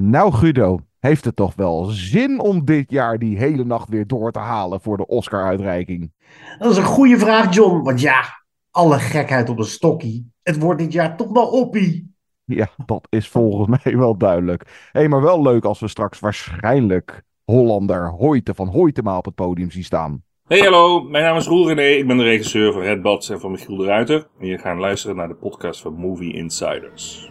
Nou, Guido, heeft het toch wel zin om dit jaar die hele nacht weer door te halen voor de Oscar-uitreiking? Dat is een goede vraag, John. Want ja, alle gekheid op een stokkie. Het wordt dit jaar toch wel oppie. Ja, dat is volgens mij wel duidelijk. Hé, hey, maar wel leuk als we straks waarschijnlijk Hollander Hoyte van Hoytema op het podium zien staan. Hey hallo, mijn naam is Roel René, ik ben de regisseur van Red Bats en van Michiel de Ruiter. En je gaat luisteren naar de podcast van Movie Insiders.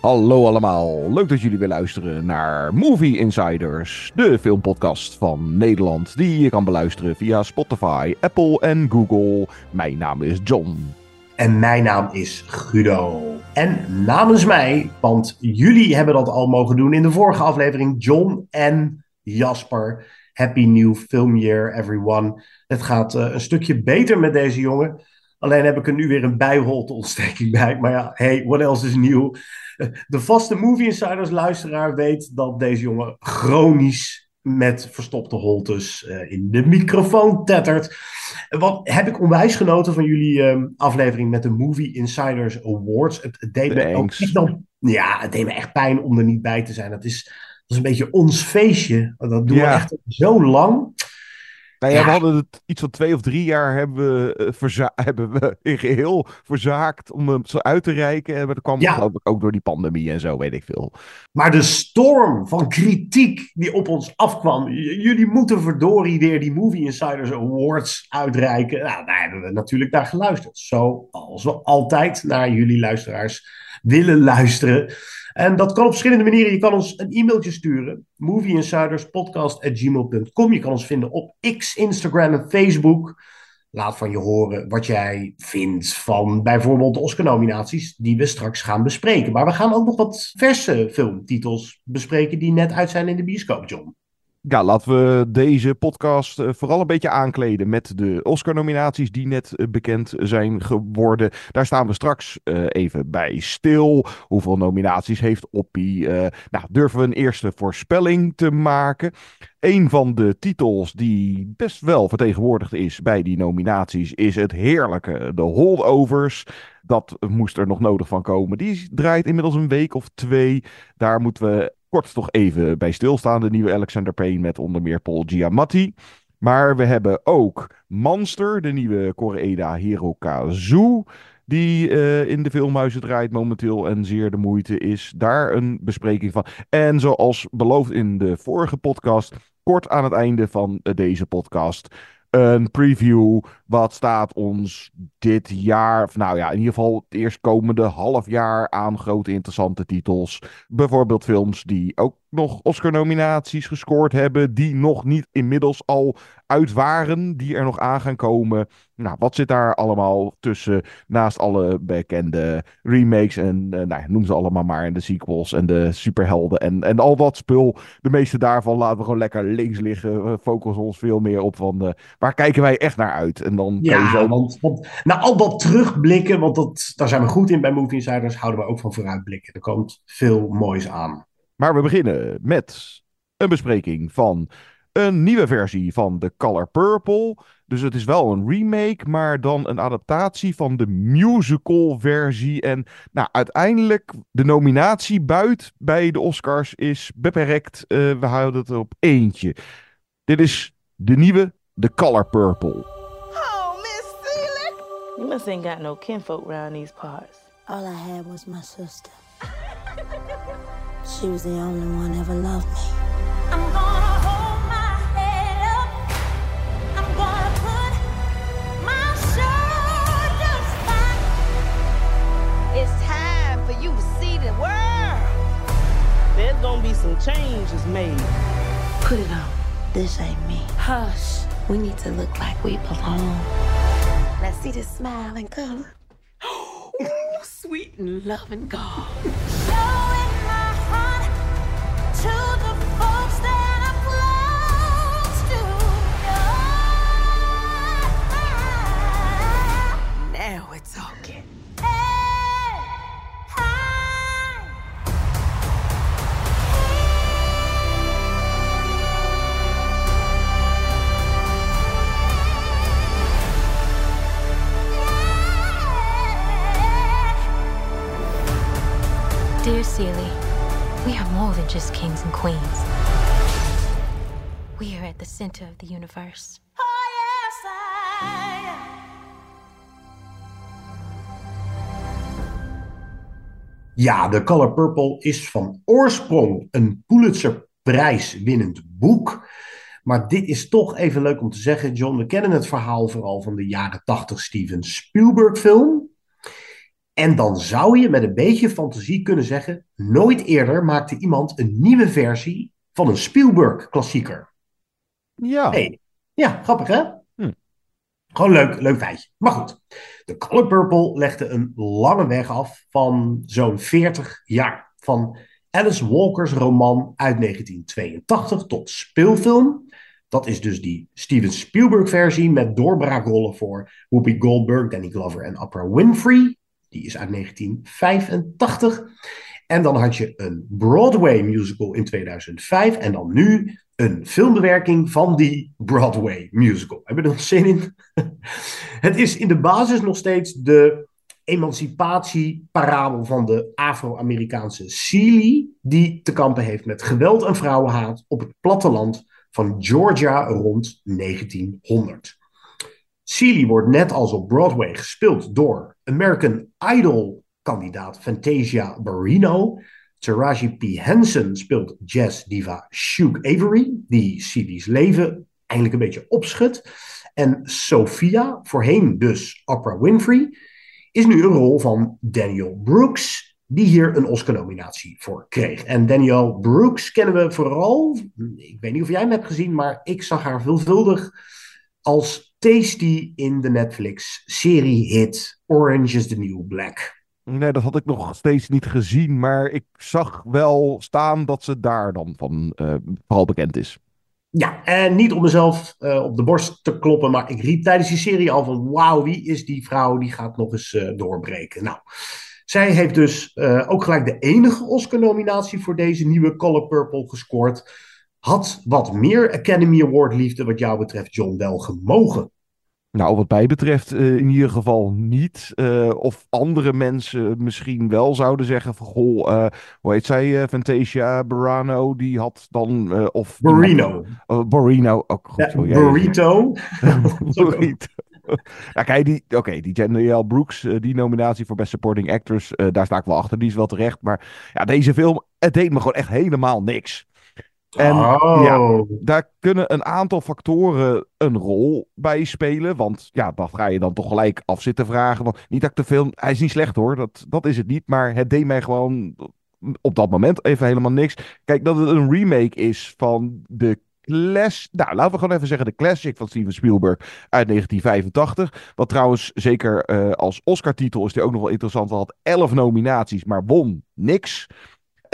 Hallo allemaal, leuk dat jullie weer luisteren naar Movie Insiders, de filmpodcast van Nederland, die je kan beluisteren via Spotify, Apple en Google. Mijn naam is John. En mijn naam is Guido. En namens mij, want jullie hebben dat al mogen doen in de vorige aflevering, John en Jasper. Happy New Film Year, everyone. Het gaat uh, een stukje beter met deze jongen. Alleen heb ik er nu weer een bijholteontsteking bij. Maar ja, hey, what else is nieuw? De vaste Movie Insiders luisteraar weet dat deze jongen chronisch met verstopte holtes uh, in de microfoon tettert. Wat heb ik onwijs genoten van jullie uh, aflevering met de Movie Insiders Awards. Het, het deed me ook echt dan, ja, het deed me echt pijn om er niet bij te zijn. Dat is, dat is een beetje ons feestje. Dat doen ja. we echt zo lang. Nou ja, we hadden het iets van twee of drie jaar hebben we, uh, hebben we in geheel verzaakt om hem zo uit te reiken. En dat kwam geloof ik ook door die pandemie en zo, weet ik veel. Maar de storm van kritiek die op ons afkwam. Jullie moeten verdorie weer die Movie Insiders Awards uitreiken. Nou, daar hebben we natuurlijk naar geluisterd. Zoals we altijd naar jullie luisteraars willen luisteren. En dat kan op verschillende manieren. Je kan ons een e-mailtje sturen. movieinsiderspodcast.gmail.com Je kan ons vinden op X, Instagram en Facebook. Laat van je horen wat jij vindt van bijvoorbeeld de Oscar-nominaties die we straks gaan bespreken. Maar we gaan ook nog wat verse filmtitels bespreken die net uit zijn in de bioscoop, John. Ja, laten we deze podcast uh, vooral een beetje aankleden met de Oscar-nominaties die net uh, bekend zijn geworden. Daar staan we straks uh, even bij stil. Hoeveel nominaties heeft Oppie? nou, durven we een eerste voorspelling te maken? Een van de titels die best wel vertegenwoordigd is bij die nominaties is het heerlijke The Holdovers. Dat moest er nog nodig van komen. Die draait inmiddels een week of twee. Daar moeten we kort toch even bij stilstaan. De nieuwe Alexander Payne met onder meer Paul Giamatti. Maar we hebben ook Monster, de nieuwe Koreeda Hirokazu. Die uh, in de filmhuizen draait momenteel en zeer de moeite is. Daar een bespreking van. En zoals beloofd in de vorige podcast, kort aan het einde van deze podcast een preview. Wat staat ons dit jaar, nou ja, in ieder geval het eerstkomende half jaar aan grote interessante titels. Bijvoorbeeld films die ook nog Oscar-nominaties gescoord hebben, die nog niet inmiddels al uit waren, die er nog aan gaan komen. Nou, wat zit daar allemaal tussen, naast alle bekende remakes en uh, nou, noem ze allemaal maar, en de sequels en de superhelden en, en al dat spul. De meeste daarvan laten we gewoon lekker links liggen, we focussen ons veel meer op van uh, waar kijken wij echt naar uit. En dan ja, kan je zo... want, want na al dat terugblikken, want dat, daar zijn we goed in bij Movie Insiders, houden we ook van vooruitblikken. Er komt veel moois aan. Maar we beginnen met een bespreking van een nieuwe versie van The Color Purple. Dus het is wel een remake, maar dan een adaptatie van de musical versie. En nou, uiteindelijk de nominatie buit bij de Oscars is beperkt. Uh, we houden het op eentje. Dit is de nieuwe The Color Purple. Miss Seeley. You must ain't got no kinfolk around these parts. All I had was my sister. She was the only one ever loved me. I'm gonna hold my head up. I'm gonna put my shoulders back. It's time for you to see the world. There's gonna be some changes made. Put it on. This ain't me. Hush. We need to look like we belong. Let's see the smile and color. Ooh, sweet and loving God. Now it's all that I'm close to. just kings and queens. We are at the center of the universe. Ja, The Color Purple is van oorsprong een Pulitzer-prijs winnend boek. Maar dit is toch even leuk om te zeggen, John. We kennen het verhaal vooral van de jaren 80 Steven Spielberg film. En dan zou je met een beetje fantasie kunnen zeggen: nooit eerder maakte iemand een nieuwe versie van een Spielberg-klassieker. Ja. Hey. Ja, grappig hè? Hm. Gewoon leuk, leuk feitje. Maar goed, The Color Purple legde een lange weg af van zo'n 40 jaar. Van Alice Walker's roman uit 1982 tot speelfilm. Dat is dus die Steven Spielberg versie met doorbraakrollen voor Whoopi Goldberg, Danny Glover en Oprah Winfrey. Die is uit 1985. En dan had je een Broadway musical in 2005. En dan nu een filmbewerking van die Broadway musical. Hebben we er nog zin in? Het is in de basis nog steeds de emancipatieparabel van de Afro-Amerikaanse Celie, die te kampen heeft met geweld en vrouwenhaat op het platteland van Georgia rond 1900. Celie wordt net als op Broadway gespeeld door American Idol-kandidaat Fantasia Barrino. Taraji P. Henson speelt jazz-diva Shug Avery, die Celie's leven eigenlijk een beetje opschudt. En Sophia, voorheen dus Oprah Winfrey, is nu een rol van Daniel Brooks, die hier een Oscar-nominatie voor kreeg. En Daniel Brooks kennen we vooral, ik weet niet of jij hem hebt gezien, maar ik zag haar veelvuldig als Tasty in de Netflix-serie-hit Orange is the New Black. Nee, dat had ik nog steeds niet gezien, maar ik zag wel staan dat ze daar dan van uh, vooral bekend is. Ja, en niet om mezelf uh, op de borst te kloppen, maar ik riep tijdens die serie al van wauw, wie is die vrouw? Die gaat nog eens uh, doorbreken. Nou, zij heeft dus ook gelijk de enige Oscar-nominatie voor deze nieuwe Color Purple gescoord. Had wat meer Academy Award liefde wat jou betreft, John, wel gemogen. Nou, wat mij betreft uh, in ieder geval niet. Uh, of andere mensen misschien wel zouden zeggen van... Goh, uh, hoe heet zij? Fantasia Barano, die had dan... of Barino. Barino, ook goed. Ja, burrito. burrito. ja, kijk, die, oké, okay, die Danielle Brooks, die nominatie voor Best Supporting Actress, daar sta ik wel achter. Die is wel terecht. Maar ja, deze film, het deed me gewoon echt helemaal niks. En oh. ja, daar kunnen een aantal factoren een rol bij spelen. Want ja, dan ga je dan toch gelijk af zitten vragen. Want niet dat ik de film. Hij is niet slecht hoor, dat, dat is het niet. Maar het deed mij gewoon op dat moment even helemaal niks. Kijk, dat het een remake is van de class. Nou, laten we gewoon even zeggen de classic van Steven Spielberg uit 1985. Wat trouwens, zeker uh, als Oscar-titel is die ook nog wel interessant. had 11 nominaties, maar won niks.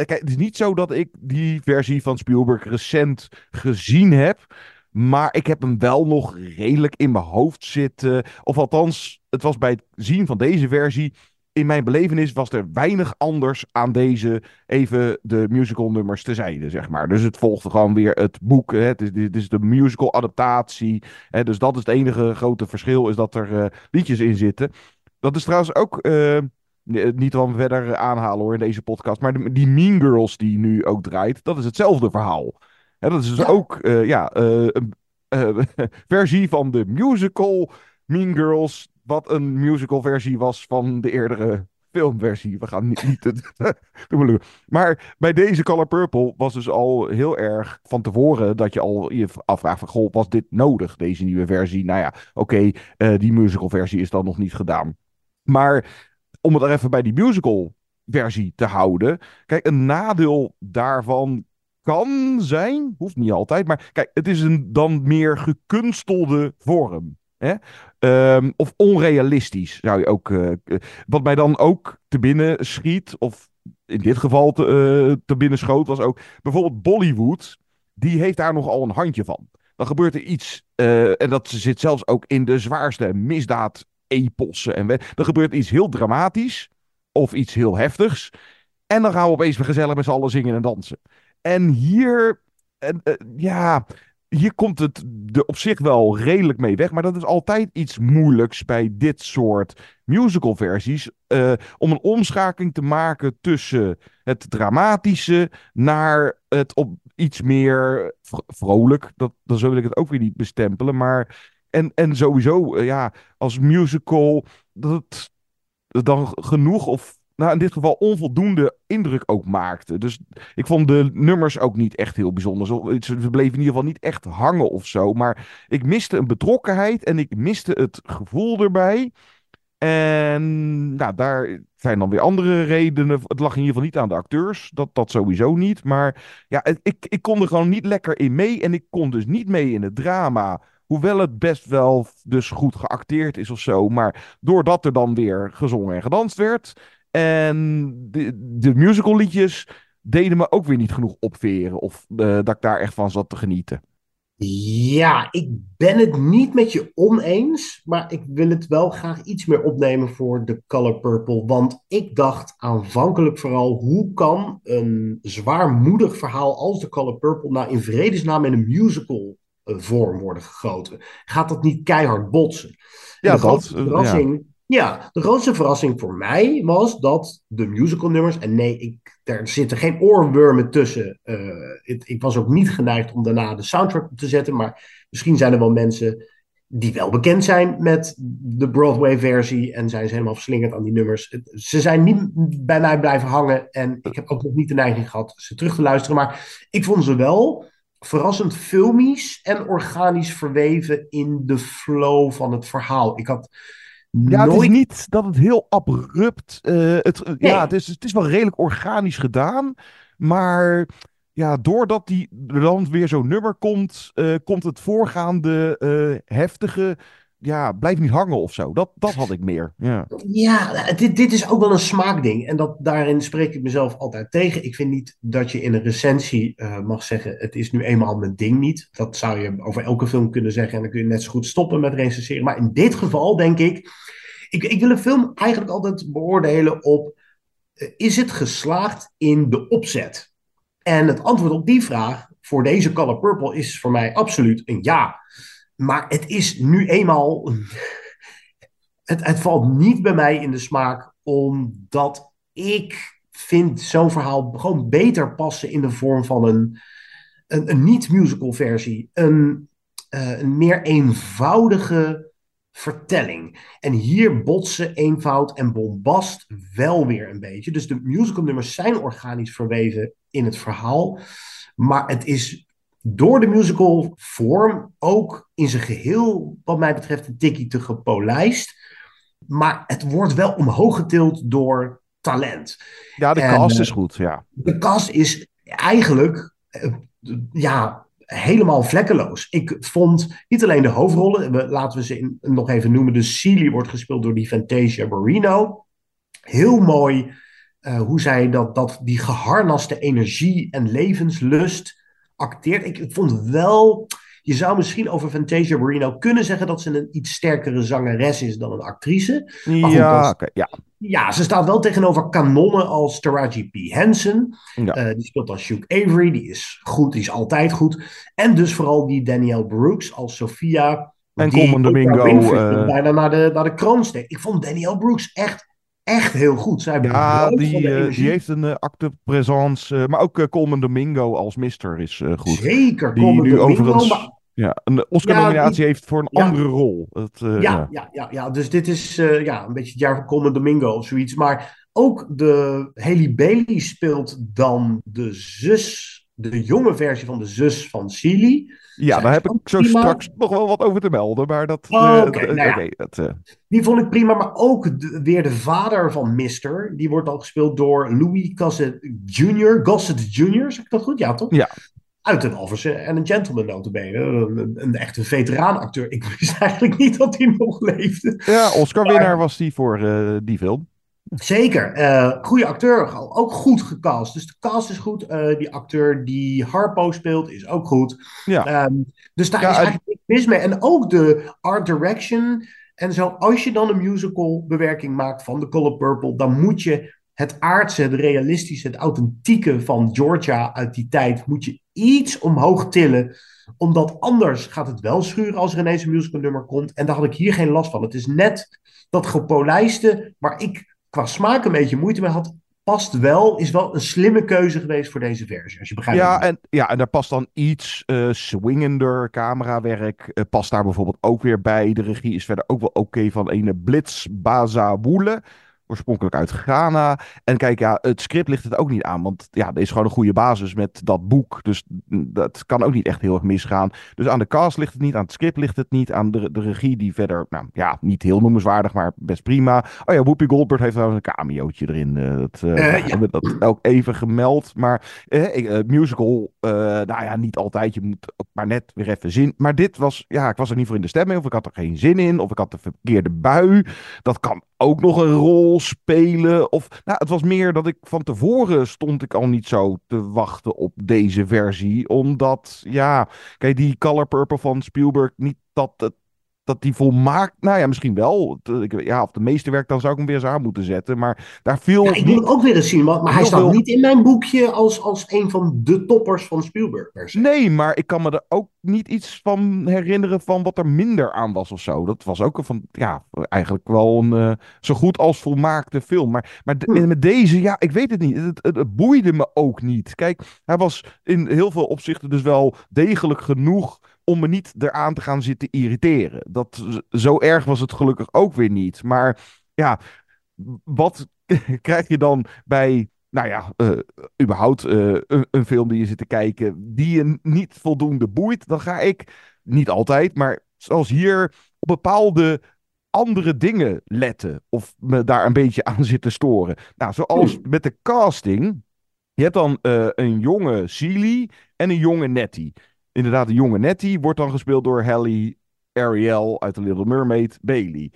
Kijk, het is niet zo dat ik die versie van Spielberg recent gezien heb. Maar ik heb hem wel nog redelijk in mijn hoofd zitten. Of althans, het was bij het zien van deze versie. In mijn belevenis was er weinig anders aan deze, even de musical nummers tezijde, zeg maar. Dus het volgde gewoon weer het boek. Hè. Het, is, de musical adaptatie. Hè. Dus dat is het enige grote verschil, is dat er uh, liedjes in zitten. Dat is trouwens ook... Uh, niet om verder aanhalen hoor in deze podcast. Maar de, die Mean Girls die nu ook draait, dat is hetzelfde verhaal. Hè, dat is dus ja. ook uh, ja, uh, een uh, versie van de musical Mean Girls. Wat een musical versie was van de eerdere filmversie. We gaan niet, niet het Maar bij deze Color Purple was dus al heel erg van tevoren dat je al je afvraagt van, goh, was dit nodig, deze nieuwe versie? Nou ja, oké, okay, die musical versie is dan nog niet gedaan. Maar om het er even bij die musical versie te houden. Kijk, een nadeel daarvan kan zijn, hoeft niet altijd, maar kijk, het is een dan meer gekunstelde vorm. Hè? Um, of onrealistisch zou je ook. Uh, wat mij dan ook te binnen schiet, of in dit geval te, uh, te binnen schoot, was ook bijvoorbeeld Bollywood. Die heeft daar nogal een handje van. Dan gebeurt er iets, uh, en dat zit zelfs ook in de zwaarste misdaad epossen. En er gebeurt iets heel dramatisch of iets heel heftigs. En dan gaan we opeens weer gezellig met z'n allen zingen en dansen. En hier, uh, uh, ja, hier komt het er op zich wel redelijk mee weg. Maar dat is altijd iets moeilijks bij dit soort musicalversies. eh om een omschakeling te maken tussen het dramatische naar het op iets meer vro- vrolijk. Dat, dan wil ik het ook weer niet bestempelen. Maar en, en sowieso, eh, ja, als musical, dat dan genoeg of nou, in dit geval onvoldoende indruk ook maakte. Dus ik vond de nummers ook niet echt heel bijzonder. Zo- Ze bleven in ieder geval niet echt hangen of zo. Maar ik miste een betrokkenheid en ik miste het gevoel erbij. En nou, daar zijn dan weer andere redenen. Het lag in ieder geval niet aan de acteurs. Dat, dat sowieso niet. Maar ja, ik, ik kon er gewoon niet lekker in mee. En ik kon dus niet mee in het drama. Hoewel het best wel dus goed geacteerd is of zo. Maar doordat er dan weer gezongen en gedanst werd. En de, de musical liedjes deden me ook weer niet genoeg opveren. Of eh, dat ik daar echt van zat te genieten. Ja, ik ben het niet met je oneens, maar ik wil het wel graag iets meer opnemen voor The Color Purple. Want ik dacht aanvankelijk vooral, hoe kan een zwaarmoedig verhaal als The Color Purple nou in vredesnaam in een musical vorm worden gegoten? Gaat dat niet keihard botsen? En Ja, de dat, eh, verrassing, ja, de grootste verrassing voor mij was dat de musicalnummers, en nee, ik, er zitten geen oorwormen tussen. eh, het- ik was ook niet geneigd om daarna de soundtrack op te zetten, maar misschien zijn er wel mensen die wel bekend zijn met de Broadway-versie en zijn ze helemaal verslingerd aan die nummers. Ze zijn niet bij mij blijven hangen en ik heb ook nog niet de neiging gehad ze terug te luisteren, maar ik vond ze wel verrassend filmisch en organisch verweven in de flow van het verhaal. Ik had Ja, het is nooit... niet dat het heel abrupt. eh, het, eh, Nee. Ja, het is, het is wel redelijk organisch gedaan. Maar ja, doordat die, dan weer zo'n nummer komt, eh, komt het voorgaande heftige. Ja, blijft niet hangen of zo. Dat, dat had ik meer. Ja. Ja, dit, dit is ook wel een smaakding. En dat, daarin spreek ik mezelf altijd tegen. Ik vind niet dat je in een recensie eh, mag zeggen: het is nu eenmaal mijn ding niet. Dat zou je over elke film kunnen zeggen. En dan kun je net zo goed stoppen met recenseren. Maar in dit geval denk ik. Ik, ik wil een film eigenlijk altijd beoordelen op. eh, is het geslaagd in de opzet? En het antwoord op die vraag voor deze Color Purple is voor mij absoluut een ja. Maar het is nu eenmaal het, het valt niet bij mij in de smaak, omdat ik vind zo'n verhaal gewoon beter passen in de vorm van een, een, een niet-musical versie. Een, eh, een meer eenvoudige vertelling. En hier botsen eenvoud en bombast wel weer een beetje. Dus de musicalnummers zijn organisch verweven in het verhaal. Maar het is door de musical vorm ook in zijn geheel, wat mij betreft, een tikkie te gepolijst. Maar het wordt wel omhoog getild door talent. Ja, de En, cast eh, is goed. Ja. De cast is eigenlijk eh, ja, helemaal vlekkeloos. Ik vond niet alleen de hoofdrollen, we, laten we ze in, nog even noemen. De Celie wordt gespeeld door die Fantasia Barrino. Heel mooi eh, hoe zij dat, dat, die geharnaste energie en levenslust acteert. Ik, ik vond wel, je zou misschien over Fantasia Barrino kunnen zeggen dat ze een iets sterkere zangeres is dan een actrice. Maar Ja, ja. ja, ze staat wel tegenover kanonnen als Taraji P. Henson. Ja. Eh, die speelt als Hugh Avery. Die is goed, die is altijd goed. En dus vooral die Danielle Brooks als Sophia. En Oprah Domingo, eh, bijna naar de, naar de kroon steekt. Ik vond Danielle Brooks echt, echt heel goed. Zij Ja, die, eh, die heeft een eh, acte présence. eh, maar ook Coleman Domingo als Mister is goed. Zeker, Die Colman nu Domingo, overigens maar- ja, een Oscar-nominatie die- heeft voor een Ja. andere rol. Het, Ja, ja. ja, ja, ja, dus dit is ja, een beetje het jaar van Colman Domingo of zoiets. Maar ook de Haley Bailey speelt dan de zus, de jonge versie van de zus van Celie. Ja, daar heb ik zo prima. straks nog wel wat over te melden. Maar dat. Oh, eh, oké, eh, nou ja. dat, eh, Die vond ik prima, maar ook de- weer de vader van Mister. Die wordt al gespeeld door Louis Gossett Jr. Gossett Jr., zeg ik dat goed? Ja, toch? Ja. Uit een Officer en een Gentleman notabene. Een, een, een echte veteraanacteur. Ik wist eigenlijk niet dat hij nog leefde. ja, Oscar-winnaar was die voor die film. Zeker. eh goede acteur. Ook goed gecast. Dus de cast is goed. Eh, die acteur die Harpo speelt is ook goed. Ja. Ehm, dus daar Ja, is en- eigenlijk niks mis mee. En ook de art direction en zo. Als je dan een musical bewerking maakt van The Color Purple, dan moet je het aardse, het realistische, het authentieke van Georgia uit die tijd moet je iets omhoog tillen. Omdat anders gaat het wel schuren als er ineens een musical nummer komt. En daar had ik hier geen last van. Het is net dat gepolijste, waar ik qua smaak een beetje moeite mee had. Past wel, is wel een slimme keuze geweest voor deze versie. Als je begrijpt. Ja en, ja, en daar past dan iets eh, swingender camerawerk. eh, past daar bijvoorbeeld ook weer bij. De regie is verder ook wel oké van ene Blitz Baza Woele. Oorspronkelijk uit Ghana. En kijk, ja, het script ligt het ook niet aan. Want ja, er is gewoon een goede basis met dat boek. Dus mm, dat kan ook niet echt heel erg misgaan. Dus aan de cast ligt het niet. Aan het script ligt het niet. Aan de, de regie die verder, nou ja, niet heel noemenswaardig, maar best prima. Oh ja, Whoopi Goldberg heeft trouwens een cameootje erin. eh, dat, ja. hebben dat ook even gemeld. Maar eh, musical, nou ja, niet altijd. Je moet ook maar net weer even zin. Maar dit was, ja, ik was er niet voor in de stemming. Of ik had er geen zin in. Of ik had de verkeerde bui. Dat kan ook nog een rol spelen. Of, nou, het was meer dat ik van tevoren stond ik al niet zo te wachten op deze versie. Omdat, ja, kijk, die Color Purple van Spielberg, niet dat het dat die volmaakt, nou ja, misschien wel. Het, ik- Ja, of de meeste werk, dan zou ik hem weer eens aan moeten zetten. Maar daar viel Ja, ik wil hem ook weer eens zien, maar, maar hij staat veel- niet in mijn boekje als, als een van de toppers van Spielberg per se. Nee, maar ik kan me er ook niet iets van herinneren van wat er minder aan was of zo. Dat was ook een van, ja, eigenlijk wel een eh, zo goed als volmaakte film. Maar, maar de- Hm. met deze, ja, ik weet het niet. Het, het, het boeide me ook niet. Kijk, hij was in heel veel opzichten dus wel degelijk genoeg om me niet eraan te gaan zitten irriteren. Dat, zo erg was het gelukkig ook weer niet. Maar ja, wat krijg je dan bij, nou ja, eh, überhaupt eh, een, een film die je zit te kijken, die je niet voldoende boeit, dan ga ik, niet altijd, maar zoals hier, op bepaalde andere dingen letten. Of me daar een beetje aan zitten storen. Nou, zoals met de casting. Je hebt dan eh, een jonge Sealy en een jonge Nettie. Inderdaad, de jonge Nettie wordt dan gespeeld door Halle Ariel uit The Little Mermaid, Bailey.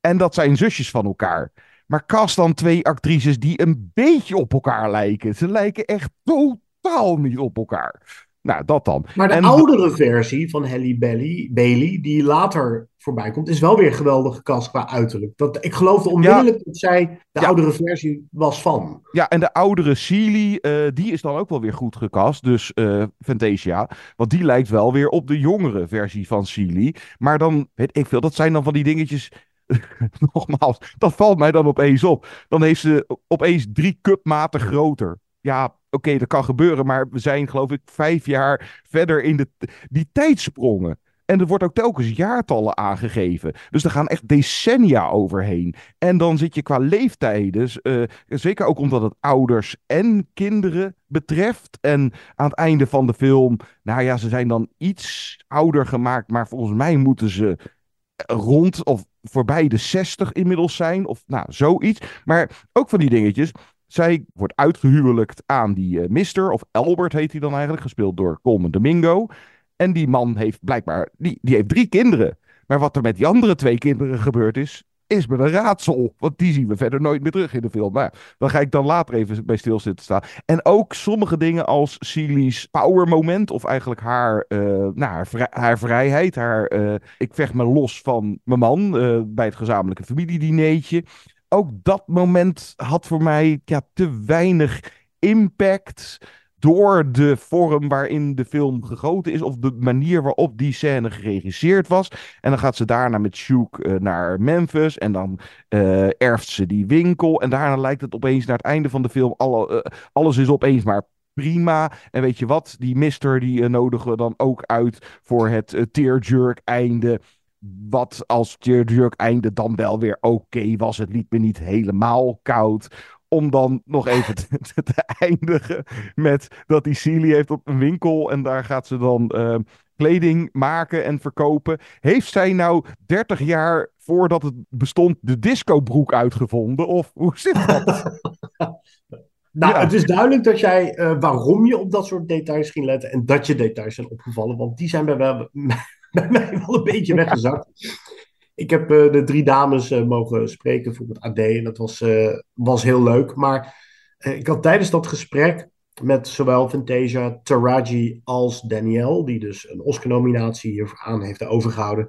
En dat zijn zusjes van elkaar. Maar cast dan twee actrices die een beetje op elkaar lijken. Ze lijken echt totaal niet op elkaar. Nou, dat dan. Maar de En- oudere versie van Halle Bailey, Bailey, die later voorbij komt, is wel weer geweldig gecast qua uiterlijk. Dat, ik geloofde onmiddellijk dat zij de Ja. oudere versie was van. Ja, en de oudere Sealy, eh, die is dan ook wel weer goed gecast. Dus eh Fantasia. Want die lijkt wel weer op de jongere versie van Sealy. Maar dan, weet ik veel, dat zijn dan van die dingetjes... Nogmaals, dat valt mij dan opeens op. Dan heeft ze opeens drie cupmaten groter. Ja, oké, dat kan gebeuren. Maar we zijn, geloof ik, vijf jaar verder in de, die tijdsprongen. En er wordt ook telkens jaartallen aangegeven. Dus er gaan echt decennia overheen. En dan zit je qua leeftijden, eh, zeker ook omdat het ouders en kinderen betreft. En aan het einde van de film, nou ja, ze zijn dan iets ouder gemaakt, maar volgens mij moeten ze rond of voorbij de 60 inmiddels zijn. Of nou, zoiets. Maar ook van die dingetjes. Zij wordt uitgehuwelijkt aan die eh, Mister, of Albert heet hij dan eigenlijk, gespeeld door Colman Domingo. En die man heeft blijkbaar, die, die heeft drie kinderen. Maar wat er met die andere twee kinderen gebeurd is, is me een raadsel. Want die zien we verder nooit meer terug in de film. Maar ja, dan ga ik dan later even bij stilzitten staan. En ook sommige dingen als Celi's power moment. Of eigenlijk haar, eh, nou, haar, haar vrijheid. Haar, eh, ik vecht me los van mijn man bij het gezamenlijke familiedineetje. Ook dat moment had voor mij ja, te weinig impact door de vorm waarin de film gegoten is, of de manier waarop die scène geregisseerd was. En dan gaat ze daarna met Shook eh, naar Memphis en dan eh, erft ze die winkel. En daarna lijkt het opeens naar het einde van de film, eh, alles is opeens maar prima. En weet je wat, die mister die nodigen we dan ook uit voor het tearjerk einde. Wat als tearjerk einde dan wel weer oké was. Het liet me niet helemaal koud om dan nog even te, te- te eindigen met dat die Celie heeft op een winkel en daar gaat ze dan eh, kleding maken en verkopen. Heeft zij nou 30 jaar voordat het bestond de discobroek uitgevonden? Of hoe zit dat? Nou, Ja. het is duidelijk dat jij eh, waarom je op dat soort details ging letten en dat je details zijn opgevallen, want die zijn bij, wel- bij mij wel een beetje weggezakt. Ik heb eh, de drie dames eh, mogen spreken voor het AD en dat was, eh, was heel leuk. Maar ik had tijdens dat gesprek met zowel Fantasia, Taraji als Danielle, die dus een Oscar-nominatie hiervoor aan heeft overgehouden,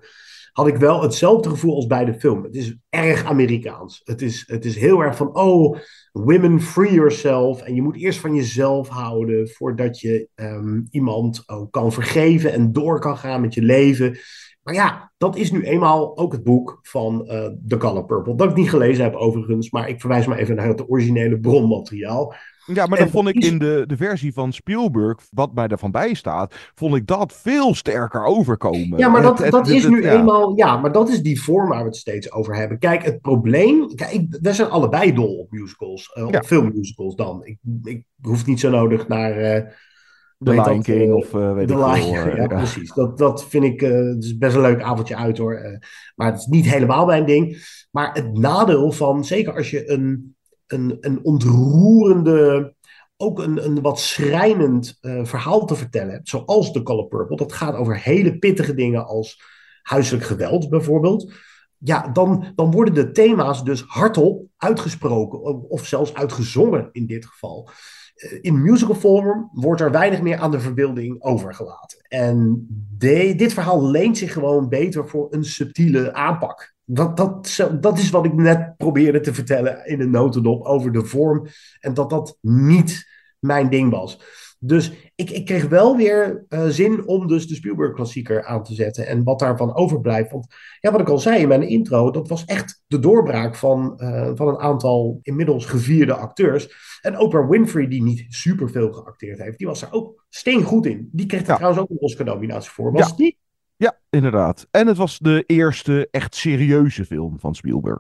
had ik wel hetzelfde gevoel als bij de film. Het is erg Amerikaans. Het is, het is heel erg van, oh, women free yourself. En je moet eerst van jezelf houden voordat je ehm, iemand ook kan vergeven en door kan gaan met je leven. Maar ja, dat is nu eenmaal ook het boek van eh The Color Purple. Dat ik niet gelezen heb overigens, maar ik verwijs maar even naar het originele bronmateriaal. Ja, maar En dan vond ik in de, de versie van Spielberg, wat mij ervan bij staat, vond ik dat veel sterker overkomen. Ja, maar dat, Het- dat het- is het- nu ja. eenmaal. Ja, maar dat is die vorm waar we het steeds over hebben. Kijk, het probleem. Kijk, wij zijn allebei dol op musicals. eh, Ja. Op filmmusicals dan. Ik, ik hoef niet zo nodig naar. eh, The hoe heet Lion King eh, of eh, weet The ik Lion, veel. eh, ja, precies. Dat, dat vind ik. eh, het is best een leuk avondje uit hoor. Eh, maar het is niet helemaal mijn ding. Maar het nadeel van. Zeker als je een, een, een ontroerende. Ook een, een wat schrijnend eh, verhaal te vertellen. Zoals The Color Purple. Dat gaat over hele pittige dingen als huiselijk geweld bijvoorbeeld. Ja, dan, dan worden de thema's dus hardop uitgesproken. Of, zelfs uitgezongen in dit geval. Eh, In musical vorm wordt er weinig meer aan de verbeelding overgelaten. En dit verhaal leent zich gewoon beter voor een subtiele aanpak. Dat, dat, dat is wat ik net probeerde te vertellen in een notendop over de vorm. En dat dat niet mijn ding was. Dus ik, ik kreeg wel weer eh, zin om dus de Spielberg-klassieker aan te zetten. En wat daarvan overblijft. Want ja, wat ik al zei in mijn intro, dat was echt de doorbraak van, eh, van een aantal inmiddels gevierde acteurs. En Oprah Winfrey, die niet superveel geacteerd heeft, die was er ook steengoed in. Die kreeg er Ja. trouwens ook een Oscar-nominatie voor. Was Ja. niet? Ja, inderdaad. En het was de eerste echt serieuze film van Spielberg.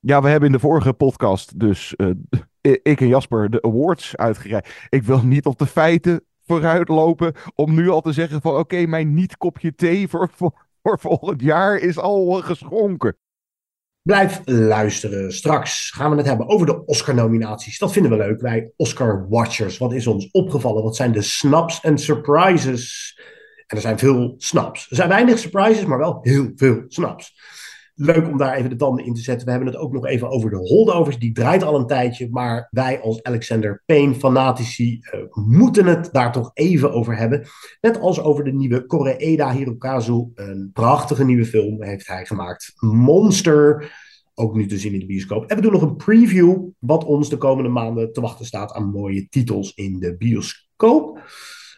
Ja, we hebben in de vorige podcast dus eh, ik en Jasper de awards uitgereikt. Ik wil niet op de feiten vooruitlopen om nu al te zeggen van oké, mijn niet-kopje thee voor, voor, volgend jaar is al geschonken. Blijf luisteren. Straks gaan we het hebben over de Oscar-nominaties. Dat vinden we leuk, wij Oscar-watchers. Wat is ons opgevallen? Wat zijn de snaps en surprises? En er zijn veel snaps. Er zijn weinig surprises, maar wel heel veel snaps. Leuk om daar even de tanden in te zetten. We hebben het ook nog even over de holdovers. Die draait al een tijdje, maar wij als Alexander Payne fanatici eh, moeten het daar toch even over hebben. Net als over de nieuwe Koreeda Hirokazu. Een prachtige nieuwe film heeft hij gemaakt. Monster. Ook nu te zien in de bioscoop. En we doen nog een preview. Wat ons de komende maanden te wachten staat aan mooie titels in de bioscoop.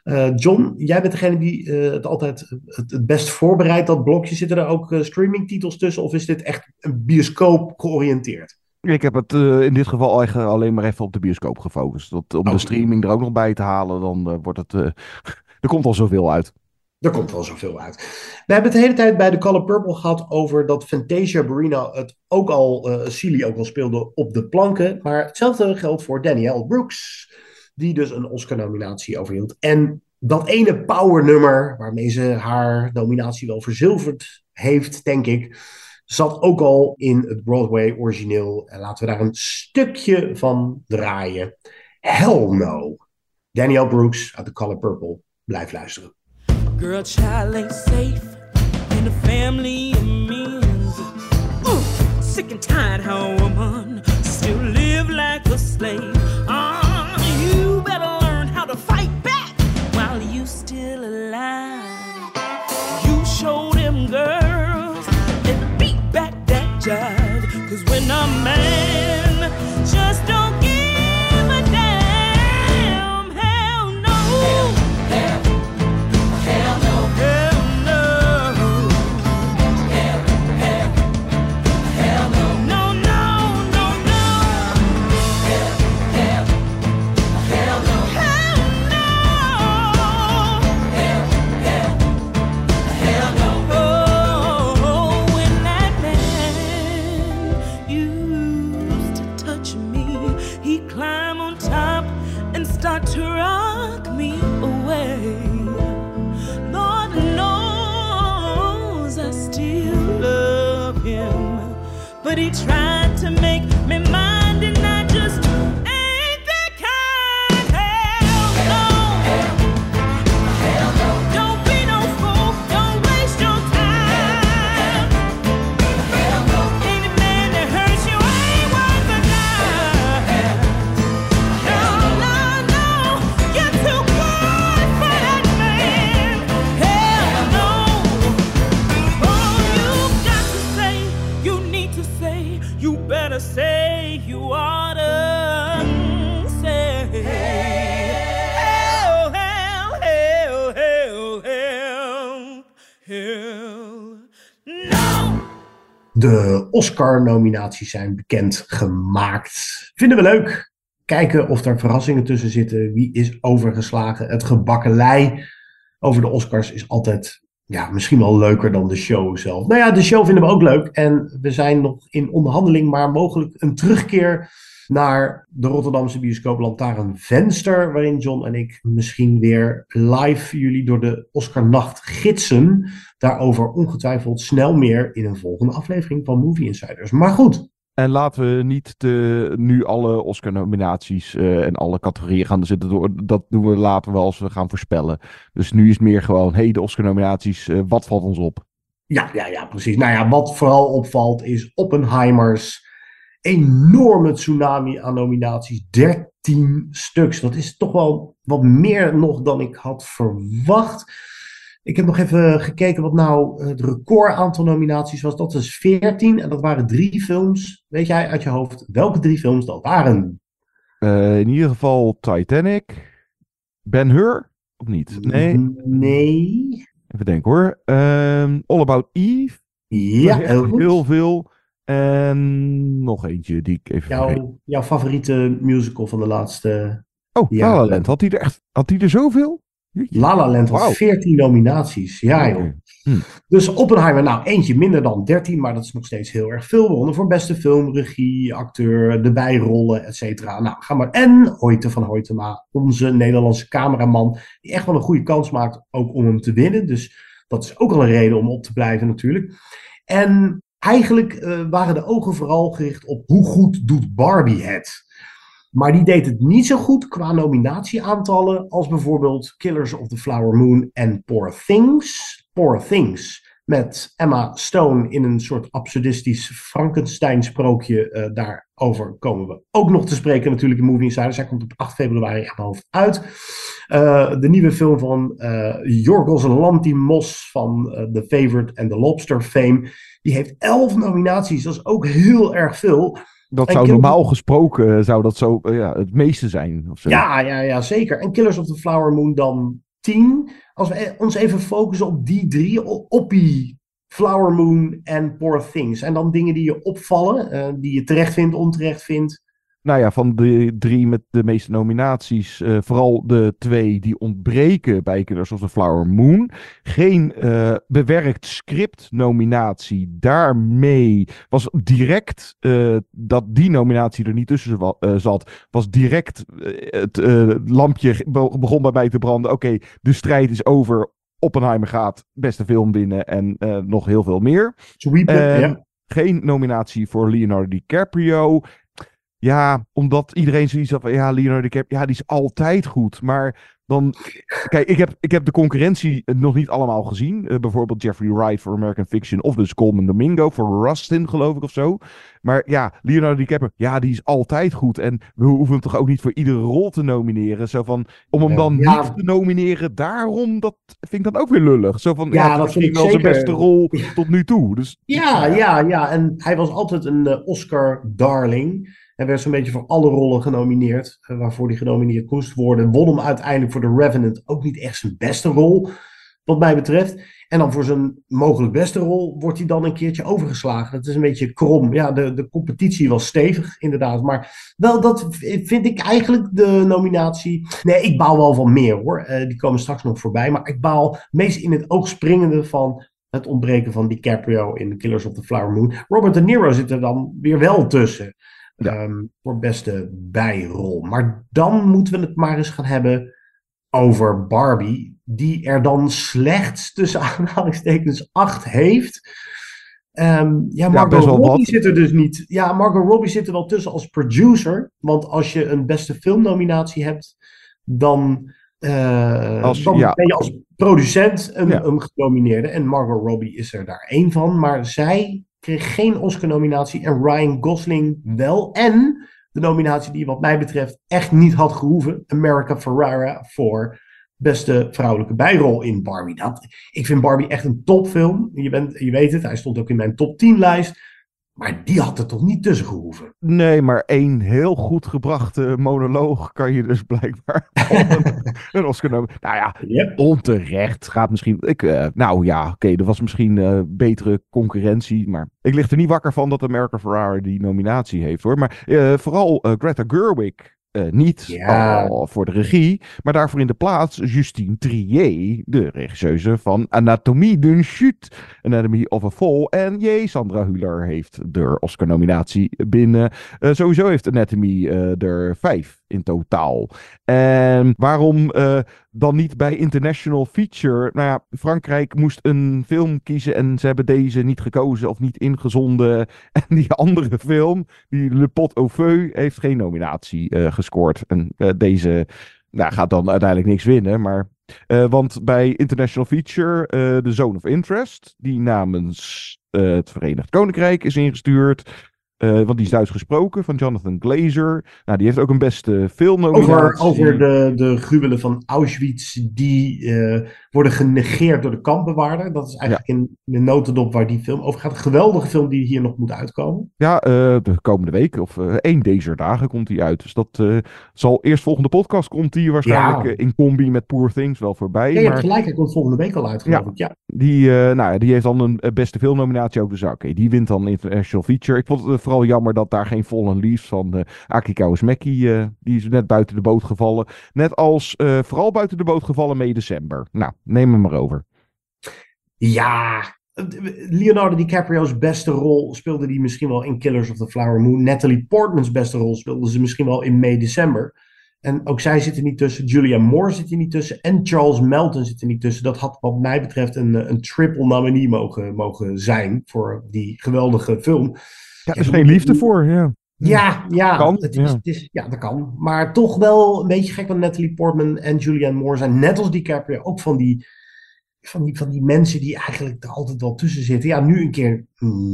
Eh, John, jij bent degene die eh, het altijd het, het best voorbereidt, dat blokje. Zitten er ook eh, streamingtitels tussen of is dit echt een bioscoop georiënteerd? Ik heb het in dit geval eigenlijk alleen maar even op de bioscoop gefocust. Dat, om de streaming er ook nog bij te halen, dan eh, wordt het... er komt al zoveel uit. Er komt wel zoveel uit. We hebben het de hele tijd bij The Color Purple gehad over dat Fantasia Barrina het ook al, Celie ook al speelde op de planken. Maar hetzelfde geldt voor Danielle Brooks, die dus een Oscar-nominatie overhield. En dat ene powernummer, waarmee ze haar nominatie wel verzilverd heeft, denk ik, zat ook al in het Broadway-origineel. En laten we daar een stukje van draaien. Hell no. Danielle Brooks uit The Color Purple. Blijf luisteren. Girl, child ain't safe in a family means. Ooh, sick and tired how still live like a slave. You still alive. You show them girls and beat back that jive. Oscar-nominaties zijn bekend gemaakt. Vinden we leuk. Kijken of er verrassingen tussen zitten. Wie is overgeslagen? Het gebakkelei over de Oscars is altijd ja, misschien wel leuker dan de show zelf. Nou ja, de show vinden we ook leuk. En we zijn nog in onderhandeling, maar mogelijk een terugkeer naar de Rotterdamse bioscoop Lantaarn Venster, waarin John en ik misschien weer live jullie door de Oscarnacht gidsen. Daarover ongetwijfeld snel meer in een volgende aflevering van Movie Insiders. Maar goed. En laten we niet de, nu alle Oscar-nominaties eh, en alle categorieën gaan zitten door. Dat doen we later wel als we gaan voorspellen. Dus nu is het meer gewoon, hey, de Oscar-nominaties, eh, wat valt ons op? Ja, ja, ja, precies. Nou ja, wat vooral opvalt is Oppenheimers enorme tsunami aan nominaties. 13 stuks. Dat is toch wel wat meer nog dan ik had verwacht. Ik heb nog even gekeken wat nou het record aantal nominaties was. Dat is 14 en dat waren drie films. Weet jij uit je hoofd welke drie films dat waren? Uh, in ieder geval Titanic. Ben Hur? Of niet? Nee. Nee. Even denken hoor. Um, All About Eve. Ja. Heel veel. En nog eentje die ik even. Jouw, jouw favoriete musical van de laatste. Oh, La La Land. Had hij er echt had hij er zoveel? La La Land had wow. 14 nominaties. Ja, joh. Hm. Dus Oppenheimer, nou, eentje minder dan 13, maar dat is nog steeds heel erg veel. Wonnen voor beste film, regie, acteur, de bijrollen, et cetera. Nou, ga maar. En Hoyte van Hoytema, onze Nederlandse cameraman, die echt wel een goede kans maakt ook om hem te winnen. Dus dat is ook al een reden om op te blijven natuurlijk. En eigenlijk uh, waren de ogen vooral gericht op hoe goed doet Barbie het. Maar die deed het niet zo goed qua nominatieaantallen als bijvoorbeeld Killers of the Flower Moon en Poor Things. Poor Things met Emma Stone in een soort absurdistisch Frankenstein-sprookje. Uh, daarover komen we ook nog te spreken natuurlijk in Movie Insiders. Hij komt op 8 februari aan mijn hoofd uit. Uh, de nieuwe film van uh, Yorgos Lanthimos van The Favorite en The Lobster fame. Die heeft 11 nominaties, dat is ook heel erg veel. Dat zou normaal gesproken zou dat zo ja, het meeste zijn. Of zo. Ja, ja, ja, zeker. En Killers of the Flower Moon dan 10. Als we ons even focussen op die drie, Oppie, Flower Moon en Poor Things. En dan dingen die je opvallen, uh, die je terecht vindt, onterecht vindt. Nou ja, van de drie met de meeste nominaties, uh, vooral de twee die ontbreken bij Killers of the Flower Moon. Geen uh, bewerkt script-nominatie. Daarmee was direct uh, dat die nominatie er niet tussen zat. Was direct het lampje begon bij mij te branden. Oké, okay, de strijd is over. Oppenheimer gaat beste film winnen en nog heel veel meer. Ja. Geen nominatie voor Leonardo DiCaprio. Ja, omdat iedereen zoiets had van, ja, Leonardo DiCaprio, ja, die is altijd goed. Maar dan, kijk, ik heb, ik heb de concurrentie nog niet allemaal gezien. Uh, bijvoorbeeld Jeffrey Wright voor American Fiction of dus Coleman Domingo voor Rustin, geloof ik, of zo. Maar ja, Leonardo DiCaprio, ja, die is altijd goed. En we hoeven hem toch ook niet voor iedere rol te nomineren. Zo van, om hem dan ja. niet te nomineren, daarom, dat vind ik dan ook weer lullig. Zo van, ja, ja dat vind ik wel zijn beste rol tot nu toe. Dus, ja, ja, ja. En hij was altijd een uh, Oscar-darling. Hij werd zo'n beetje voor alle rollen genomineerd, uh, waarvoor hij genomineerd moest worden. Won hem uiteindelijk voor The Revenant ook niet echt zijn beste rol, wat mij betreft. En dan voor zijn mogelijk beste rol wordt hij dan een keertje overgeslagen. Dat is een beetje krom. Ja, de, de competitie was stevig, inderdaad. Maar wel, dat vind ik eigenlijk de nominatie. Nee, ik baal wel van meer hoor. Uh, die komen straks nog voorbij. Maar ik baal meest in het oog springende van het ontbreken van DiCaprio in Killers of the Flower Moon. Robert De Niro zit er dan weer wel tussen. Ja. Um, voor beste bijrol. Maar dan moeten we het maar eens gaan hebben over Barbie, die er dan slechts tussen aanhalingstekens 8 heeft. Um, ja, Margot ja, Robbie zit er dus niet. Ja, Margot Robbie zit er wel tussen als producer. Want als je een beste filmnominatie hebt, dan, uh, als, dan ja. ben je als producent een, ja. een genomineerde. En Margot Robbie is er daar één van. Maar zij kreeg geen Oscar-nominatie en Ryan Gosling wel. En de nominatie die wat mij betreft echt niet had gehoeven. America Ferrara voor beste vrouwelijke bijrol in Barbie. Dat, ik vind Barbie echt een topfilm. Je, bent, je weet het, hij stond ook in mijn top 10 lijst. Maar die had er toch niet tussen gehoeven? Nee, maar één heel goed gebrachte monoloog kan je dus blijkbaar een, Oscar noemen. Nou ja, Yep. onterecht gaat misschien... Ik, eh, nou ja, oké, er was misschien eh, betere concurrentie, maar ik lig er niet wakker van dat America Ferrari die nominatie heeft hoor. Maar eh, vooral Greta Gerwig eh, niet Ja. voor de regie, maar daarvoor in de plaats Justine Trier, de regisseuse van Anatomie d'une chute, Anatomy of a Fall. En jee, Sandra Hüller heeft de Oscar-nominatie binnen. Eh, sowieso heeft Anatomy eh, er vijf in totaal. En waarom dan niet bij International Feature? Nou ja, Frankrijk moest een film kiezen en ze hebben deze niet gekozen of niet ingezonden. En die andere film, die Le Pot au Feu, heeft geen nominatie eh, gescoord. En eh, deze nou, gaat dan uiteindelijk niks winnen, maar... eh, want bij International Feature, eh The Zone of Interest, die namens het Verenigd Koninkrijk is ingestuurd. want die is Duits gesproken, van Jonathan Glazer. Nou, die heeft ook een beste filmnominatie. Over, over de, de gruwelen van Auschwitz die worden genegeerd door de kampbewaarder. Dat is eigenlijk in de notendop waar die film over gaat. Een geweldige film die hier nog moet uitkomen. Ja, eh, de komende week, of eh, één deze dagen komt hij uit. Dus dat eh, zal eerst volgende podcast komt die waarschijnlijk Ja. in combi met Poor Things wel voorbij. Ja, je hebt maar gelijk, hij komt volgende week al uit, geloof Ja. ik. Ja. die, nou, ja, die heeft dan een beste filmnominatie ook. Dus oké, die wint dan International Feature. Ik vond het vooral jammer dat daar geen Fallen Leaves van Aki Kaurismäki, die is net buiten de boot gevallen. Net als vooral buiten de boot gevallen mee december. Nou, neem hem maar over. Ja, Leonardo DiCaprio's beste rol speelde hij misschien wel in Killers of the Flower Moon. Natalie Portman's beste rol speelde ze misschien wel in May December. En ook zij zit er niet tussen. Julia Moore zit er niet tussen. En Charles Melton zit er niet tussen. Dat had wat mij betreft een, eh, een triple nominee mogen, mogen zijn voor die geweldige film. Ja, er is geen liefde voor, ja. Ja, ja, Kan, het is, ja. Het is, ja, dat kan. Maar toch wel een beetje gek, want Natalie Portman en Julianne Moore zijn net als DiCaprio ook van die, van die, van die mensen die eigenlijk er altijd wel tussen zitten. Ja, nu een keer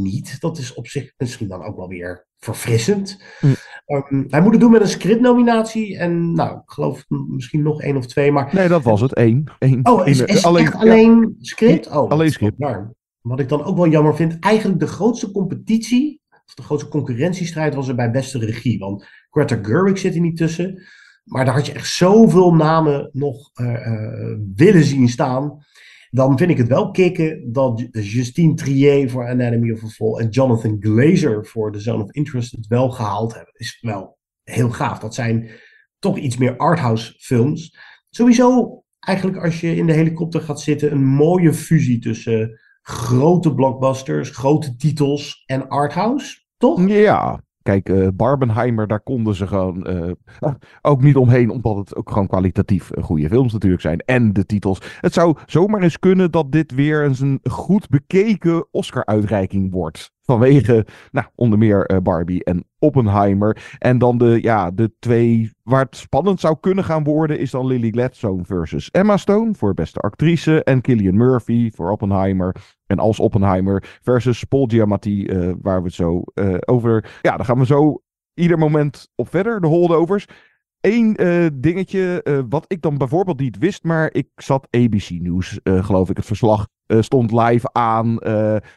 niet. Dat is op zich misschien dan ook wel weer verfrissend. Hm. Ehm, hij moet het doen met een scriptnominatie en nou, ik geloof misschien nog één of twee, maar... Nee, dat was het. Eén. Eén. Oh, is, is alleen- echt ja. alleen script? Oh, Alleen script. Wat ik dan ook wel jammer vind, eigenlijk de grootste competitie, de grootste concurrentiestrijd was er bij beste regie. Want Greta Gerwig zit er niet tussen. Maar daar had je echt zoveel namen nog eh, eh, willen zien staan. Dan vind ik het wel kicken dat Justine Trier voor Anatomy of a Fall en Jonathan Glazer voor The Zone of Interest het wel gehaald hebben. Is wel heel gaaf. Dat zijn toch iets meer arthouse films. Sowieso, eigenlijk als je in de helikopter gaat zitten, een mooie fusie tussen grote blockbusters, grote titels en arthouse. Toch? Ja, kijk, eh, Barbenheimer, daar konden ze gewoon eh, ook niet omheen, omdat het ook gewoon kwalitatief eh, goede films natuurlijk zijn. En de titels. Het zou zomaar eens kunnen dat dit weer eens een goed bekeken Oscar-uitreiking wordt. Vanwege, nou, onder meer Barbie en Oppenheimer. En dan de, ja, de twee waar het spannend zou kunnen gaan worden, is dan Lily Gladstone versus Emma Stone voor beste actrice. En Killian Murphy voor Oppenheimer. En als Oppenheimer versus Paul Giamatti, eh, waar we het zo eh, over... Ja, daar gaan we zo ieder moment op verder, de holdovers. Eén eh, dingetje, wat ik dan bijvoorbeeld niet wist, maar ik zat ABC News, eh, geloof ik, het verslag stond live aan.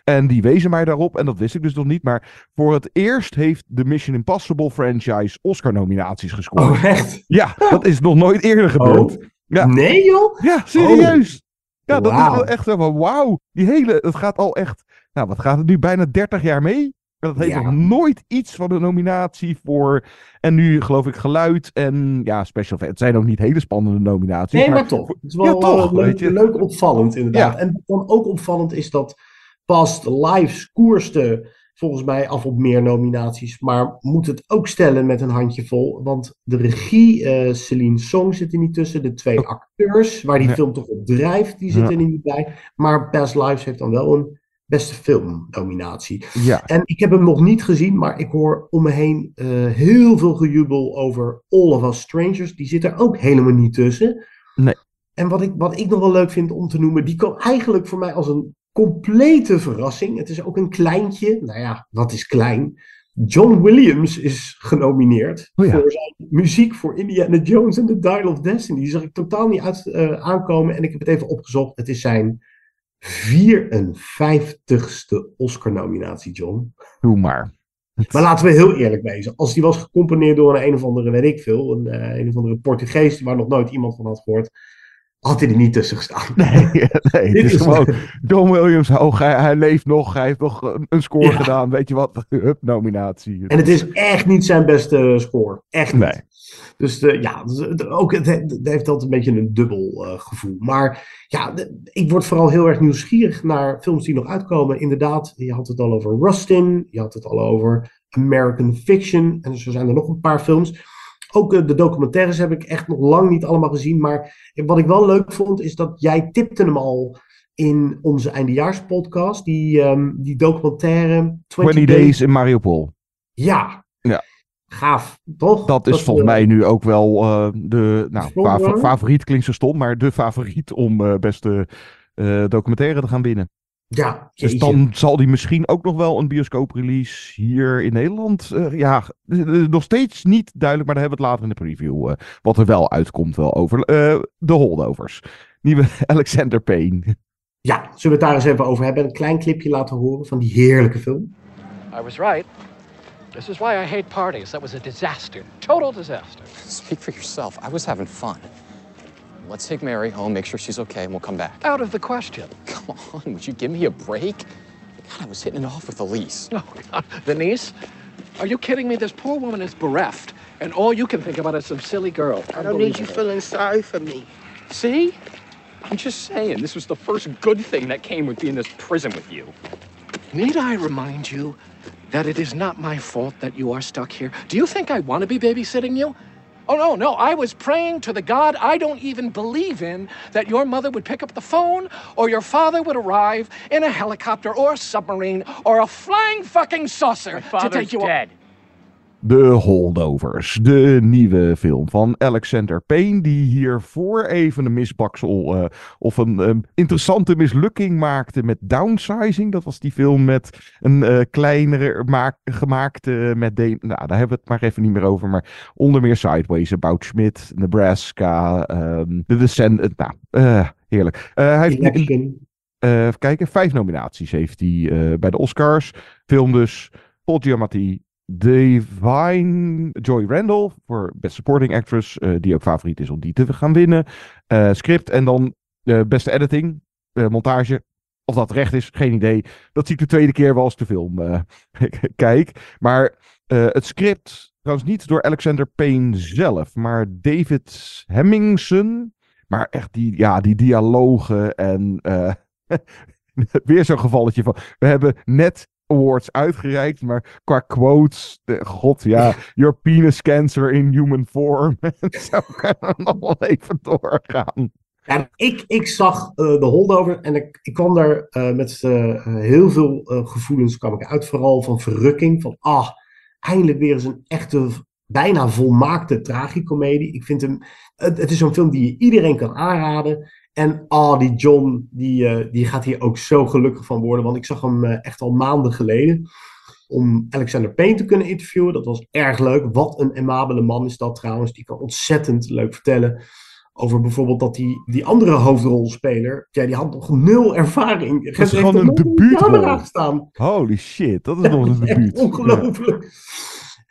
en die wezen mij daarop, en dat wist ik dus nog niet. Maar voor het eerst heeft de Mission Impossible franchise Oscar-nominaties gescoord. Oh, echt? Ja, dat is nog nooit eerder gebeurd. Oh. Ja. Nee, joh? Ja, serieus. Ja, dat is wel echt zo van wauw. Die hele, het gaat al echt, nou wat gaat het nu, bijna 30 jaar mee? En dat heeft Ja. nog nooit iets van een nominatie voor. En nu geloof ik geluid en ja, special effects. Het zijn ook niet hele spannende nominaties. Nee, maar toch. Het is wel ja, toch, eh, leuk, weet je. leuk opvallend, inderdaad. Ja. En wat dan ook opvallend is dat Past Lives koerste volgens mij af op meer nominaties. Maar moet het ook stellen met een handjevol. Want de regie, eh Celine Song zit er niet tussen. De twee acteurs, waar die Ja. film toch op drijft, die zitten Ja. er niet bij. Maar Past Lives heeft dan wel een beste filmnominatie. Ja. En ik heb hem nog niet gezien, maar ik hoor om me heen eh, heel veel gejubel over All of Us Strangers. Die zit er ook helemaal niet tussen. Nee. En wat ik, wat ik nog wel leuk vind om te noemen, die kwam eigenlijk voor mij als een complete verrassing. Het is ook een kleintje. Nou ja, wat is klein? John Williams is genomineerd Oh ja. voor zijn muziek voor Indiana Jones en The Dial of Destiny. Die zag ik totaal niet uit, eh, aankomen en ik heb het even opgezocht. Het is zijn 54ste Oscar-nominatie, John. Doe maar. Maar laten we heel eerlijk wezen. Als die was gecomponeerd door een, een of andere, weet ik veel, een, eh, een of andere Portugees waar nog nooit iemand van had gehoord, had hij er niet tussen gestaan. Nee, nee het Dit is is- gewoon John Williams hoog. Hij, hij leeft nog. Hij heeft nog een, score Ja. gedaan. Weet je wat? Hup, nominatie. En het is echt niet zijn beste score. Echt niet. Nee. Dus eh, ja, dus, het- ook, het, he- het heeft altijd een beetje een dubbel eh, gevoel. Maar ja, ik word vooral heel erg nieuwsgierig naar films die nog uitkomen. Inderdaad, je had het al over Rustin. Je had het al over American Fiction. En zo zijn er nog een paar films. Ook eh, de documentaires heb ik echt nog lang niet allemaal gezien. Maar wat ik wel leuk vond, is dat jij tipte hem al in onze eindejaarspodcast. Die, ehm, die documentaire 20 Days in Mariupol. Ja, Ja. gaaf, toch? Dat is volgens eh, mij nu ook wel eh, de nou, favoriet, klinkt zo stom, maar de favoriet om beste documentaire te gaan winnen. Ja, Dus dan zal die misschien ook nog wel een bioscooprelease hier in Nederland. eh, ja, eh, eh, nog steeds niet duidelijk, maar daar hebben we het later in de preview. eh, wat er wel uitkomt wel over eh, de holdovers. Nieuwe Alexander Payne. Ja, zullen we het daar eens even over hebben? Een klein clipje laten horen van die heerlijke film. I was right. This is why I hate parties. That was a disaster. Total disaster. Speak for yourself. I was having fun. Let's take Mary home, make sure she's okay, and we'll come back. Out of the question. Come on, would you give me a break? God, I was hitting it off with Elise. No, the niece? Are you kidding me? This poor woman is bereft, and all you can think about is some silly girl. I don't need you feeling sorry for me. See? I'm just saying, this was the first good thing that came with being in this prison with you. Need I remind you that it is not my fault that you are stuck here? Do you think I want to be babysitting you? Oh, no, no. I was praying to the God I don't even believe in that your mother would pick up the phone or your father would arrive in a helicopter or a submarine or a flying fucking saucer to take you dead. De Holdovers, de nieuwe film van Alexander Payne, die hiervoor even een misbaksel eh, of een interessante mislukking maakte met Downsizing. Dat was die film met een eh, kleinere maak, gemaakt eh, met, de, nou daar hebben we het maar even niet meer over, maar onder meer Sideways, About Schmidt, Nebraska, ehm The Descendant, nou, heerlijk. Hij heeft even kijken, vijf nominaties heeft hij bij de Oscars. Film dus, Paul Giamatti, Divine Joy Randall voor Best Supporting Actress, eh, die ook favoriet is om die te gaan winnen. Eh, script en dan eh, beste editing, montage. Of dat recht is, geen idee. Dat zie ik de tweede keer wel als de film kijk. Maar het script, trouwens niet door Alexander Payne zelf, maar David Hemmingson. Maar echt die, ja, die dialogen en weer zo'n gevalletje van. We hebben net awards uitgereikt, maar qua quotes, de, god ja, your penis cancer in human form. Zo kan het nog wel even doorgaan. Ja, ik, ik zag eh, de holdover en ik, ik kwam daar eh, met eh, heel veel gevoelens kwam ik uit. Vooral van verrukking. Van ah, eindelijk weer eens een echte, bijna volmaakte tragicomedie. Ik vind hem, het, het is zo'n film die je iedereen kan aanraden. En ah, die John, die, eh, die gaat hier ook zo gelukkig van worden. Want ik zag hem eh, echt al maanden geleden. Om Alexander Payne te kunnen interviewen. Dat was erg leuk. Wat een amabele man is dat trouwens. Die kan ontzettend leuk vertellen. Over bijvoorbeeld dat die, die andere hoofdrolspeler. Ja, die had nog nul ervaring. Dat is gewoon een debuutrol. Holy shit, dat is nog een debuut. Ongelooflijk.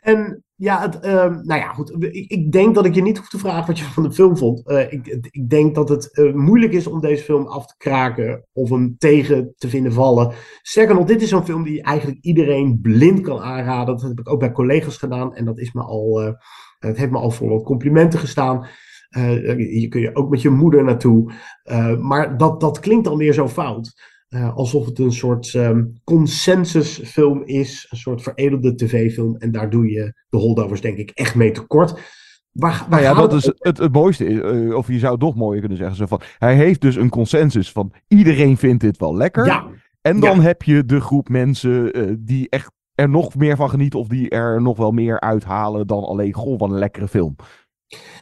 En ja, het, ehm, nou ja, goed. Ik, ik denk dat ik je niet hoef te vragen wat je van de film vond. Eh, ik, ik denk dat het eh, moeilijk is om deze film af te kraken of hem tegen te vinden vallen. Sterker nog, dit is zo'n film die eigenlijk iedereen blind kan aanraden. Dat heb ik ook bij collega's gedaan en dat is me al, eh, het heeft me al wat complimenten gestaan. Hier kun je ook met je moeder naartoe. Maar dat, dat klinkt dan weer zo fout. Eh, alsof het een soort ehm, consensusfilm is, een soort veredelde tv-film. En daar doe je de holdovers denk ik echt mee tekort. Waar, waar Nou ja, dat is het, het mooiste. eh, of je zou het nog mooier kunnen zeggen. Zo van, hij heeft dus een consensus van iedereen vindt dit wel lekker. Ja. En dan Ja. heb je de groep mensen eh, die echt er nog meer van genieten. Of die er nog wel meer uithalen dan alleen, goh, wat een lekkere film.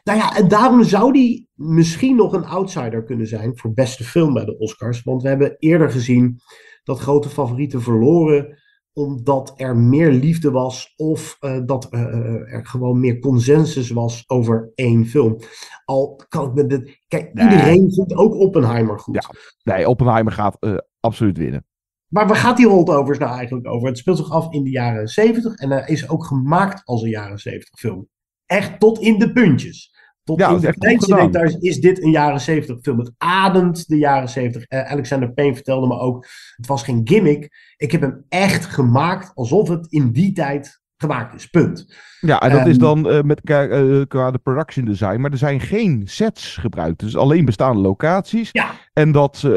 Nou ja, en daarom zou die misschien nog een outsider kunnen zijn voor beste film bij de Oscars. Want we hebben eerder gezien dat grote favorieten verloren omdat er meer liefde was of eh, dat eh, eh, er gewoon meer consensus was over één film. Al kan ik me dit. Kijk, Nee. iedereen vindt ook Oppenheimer goed. Ja, nee, Oppenheimer gaat absoluut winnen. Maar waar gaat die holdovers nou eigenlijk over? Het speelt zich af in de jaren 70 en hij is ook gemaakt als een jaren 70 film. Echt tot in de puntjes. Tot Ja, in de kleinste details is dit een jaren 70 film. Het ademt de jaren 70. Eh, Alexander Payne vertelde me ook, het was geen gimmick. Ik heb hem echt gemaakt alsof het in die tijd gemaakt is. Punt. Ja, en dat Ehm, is dan eh, met, qua, eh, qua de production design. Maar er zijn geen sets gebruikt. Dus alleen bestaande locaties. Ja. En dat,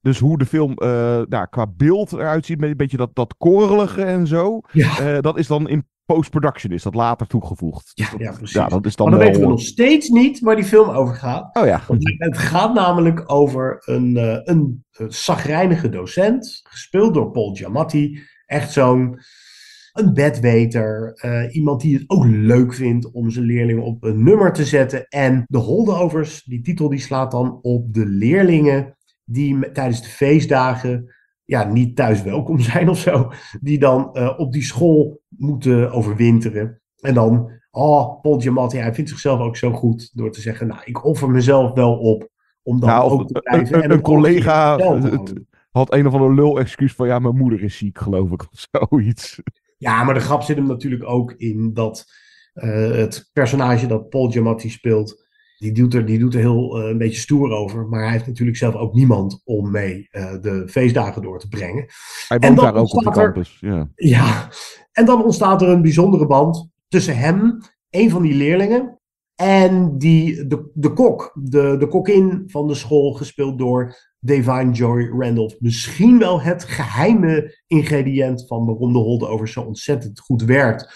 dus hoe de film nou, qua beeld eruit ziet. Met een beetje dat, dat korrelige en zo. Ja. dat is dan in post-production. Is dat later toegevoegd. Ja, ja precies. Ja, dat is dan maar dan wel... weten we nog steeds niet waar die film over gaat. Oh ja. Want het gaat namelijk over een, eh een, eh, zagrijnige docent, gespeeld door Paul Giamatti. Echt zo'n een bedweter, eh, iemand die het ook leuk vindt om zijn leerlingen op een nummer te zetten. En de holdovers, die titel die slaat dan op de leerlingen die tijdens de feestdagen ja, niet thuis welkom zijn of zo. Die dan eh, op die school moeten overwinteren. En dan, oh, Paul Giamatti, hij vindt zichzelf ook zo goed door te zeggen, nou, ik offer mezelf wel op om dan Nou, ook te een, blijven. een, en een collega had een of andere lul-excuus van... Ja, mijn moeder is ziek, geloof ik. Of zoiets. Ja, maar de grap zit hem natuurlijk ook in dat eh, het personage dat Paul Giamatti speelt, die doet er, die doet er heel eh, een beetje stoer over. Maar hij heeft natuurlijk zelf ook niemand om mee eh, de feestdagen door te brengen. Hij woont daar ook op de er- campus. Ja. Ja, en dan ontstaat er een bijzondere band tussen hem, een van die leerlingen, en die, de, de kok, de, de kokin van de school, gespeeld door Divine Joy Randolph. Misschien wel het geheime ingrediënt van waarom de holdovers zo ontzettend goed werkt.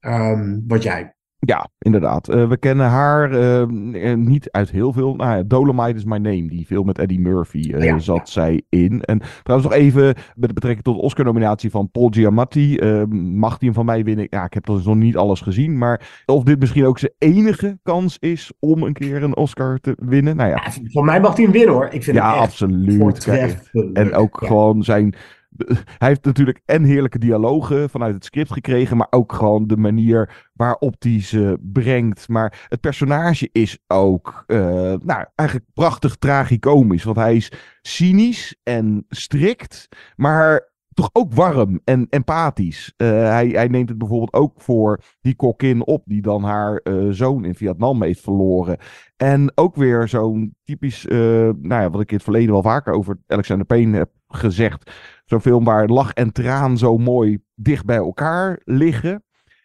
Ehm, wat jij. Ja, inderdaad. Eh, we kennen haar eh, eh, niet uit heel veel. Nou ja, Dolomite is My Name. Die film met Eddie Murphy Ja, zat zij in. En trouwens nog even met betrekking tot de Oscar-nominatie van Paul Giamatti. mag die hem van mij winnen? Ja, ik heb dus nog niet alles gezien. Maar of dit misschien ook zijn enige kans is om een keer een Oscar te winnen? Nou ja, Van mij mag hij hem winnen hoor. Ik vind ja, absoluut. En ook gewoon zijn. Hij heeft natuurlijk en heerlijke dialogen vanuit het script gekregen, maar ook gewoon de manier waarop hij ze brengt. Maar het personage is ook, eh, nou, eigenlijk prachtig tragicomisch. Want hij is cynisch en strikt, maar toch ook warm en empathisch. Eh, hij, hij neemt het bijvoorbeeld ook voor die kokkin op, die dan haar eh, zoon in Vietnam heeft verloren. En ook weer zo'n typisch, eh, nou ja, wat ik in het verleden wel vaker over Alexander Payne heb gezegd. Zo'n film waar lach en traan zo mooi dicht bij elkaar liggen.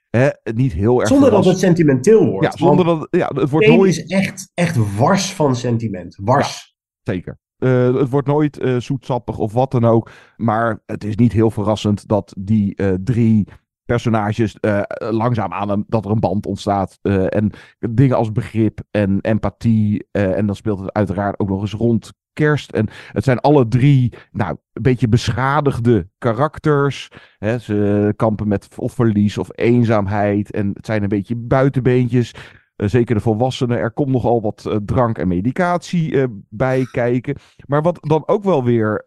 Hè, niet heel erg Zonder dat het sentimenteel wordt. Ja, zonder dat, ja, het wordt Payne nooit... is echt, echt wars van sentiment. Wars. Zeker. Eh, het wordt nooit eh, zoetsappig of wat dan ook. Maar het is niet heel verrassend dat die eh, drie personages langzaam aan een, dat er een band ontstaat. En dingen als begrip en empathie. en dan speelt het uiteraard ook nog eens rond kerst. En het zijn alle drie, nou, een beetje beschadigde karakters. Hè, ze kampen met of verlies of eenzaamheid. En het zijn een beetje buitenbeentjes. Eh, zeker de volwassenen. Er komt nogal wat eh, drank en medicatie eh, bij kijken. Maar wat dan ook wel weer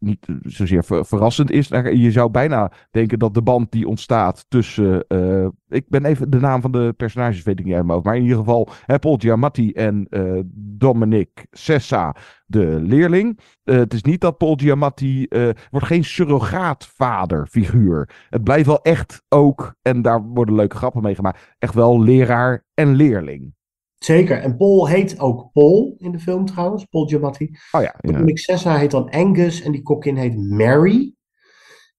niet zozeer ver- verrassend is. nou, Je zou bijna denken dat de band die ontstaat tussen. eh, ik ben even de naam van de personages, weet ik niet hoofd. Maar in ieder geval Paul Giamatti en eh Dominic Sessa, de leerling. Eh, het is niet dat Paul Giamatti. wordt geen surrogaatvaderfiguur. Het blijft wel echt ook. En daar worden leuke grappen mee gemaakt. Echt wel leraar en leerling. Zeker. En Paul heet ook Paul in de film trouwens. Paul Giamatti. Oh ja, ja. Dominic Sessa heet dan Angus en die kokkin heet Mary.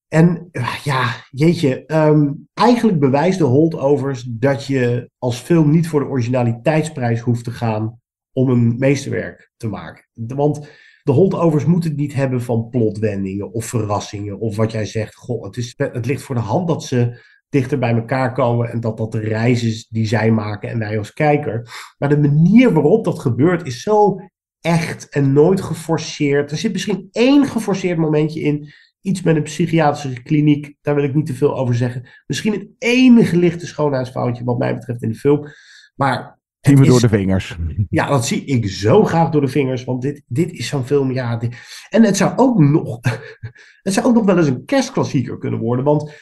En eh, ja, jeetje, ehm, eigenlijk bewijst de holdovers dat je als film niet voor de originaliteitsprijs hoeft te gaan om een meesterwerk te maken. Want de holdovers moeten het niet hebben van plotwendingen of verrassingen of wat jij zegt. Goh, het, is, het ligt voor de hand dat ze dichter bij elkaar komen en dat dat de reis is die zij maken en wij als kijker. Maar de manier waarop dat gebeurt is zo echt en nooit geforceerd. Er zit misschien één geforceerd momentje in. Iets met een psychiatrische kliniek, daar wil ik niet te veel over zeggen. Misschien een enige lichte schoonheidsfoutje, wat mij betreft, in de film. Maar Zien we is- door de vingers. Ja, dat zie ik zo graag door de vingers. Want dit, dit is zo'n film. Ja, dit- en het zou, ook nog, het zou ook nog wel eens een kerstklassieker kunnen worden. Want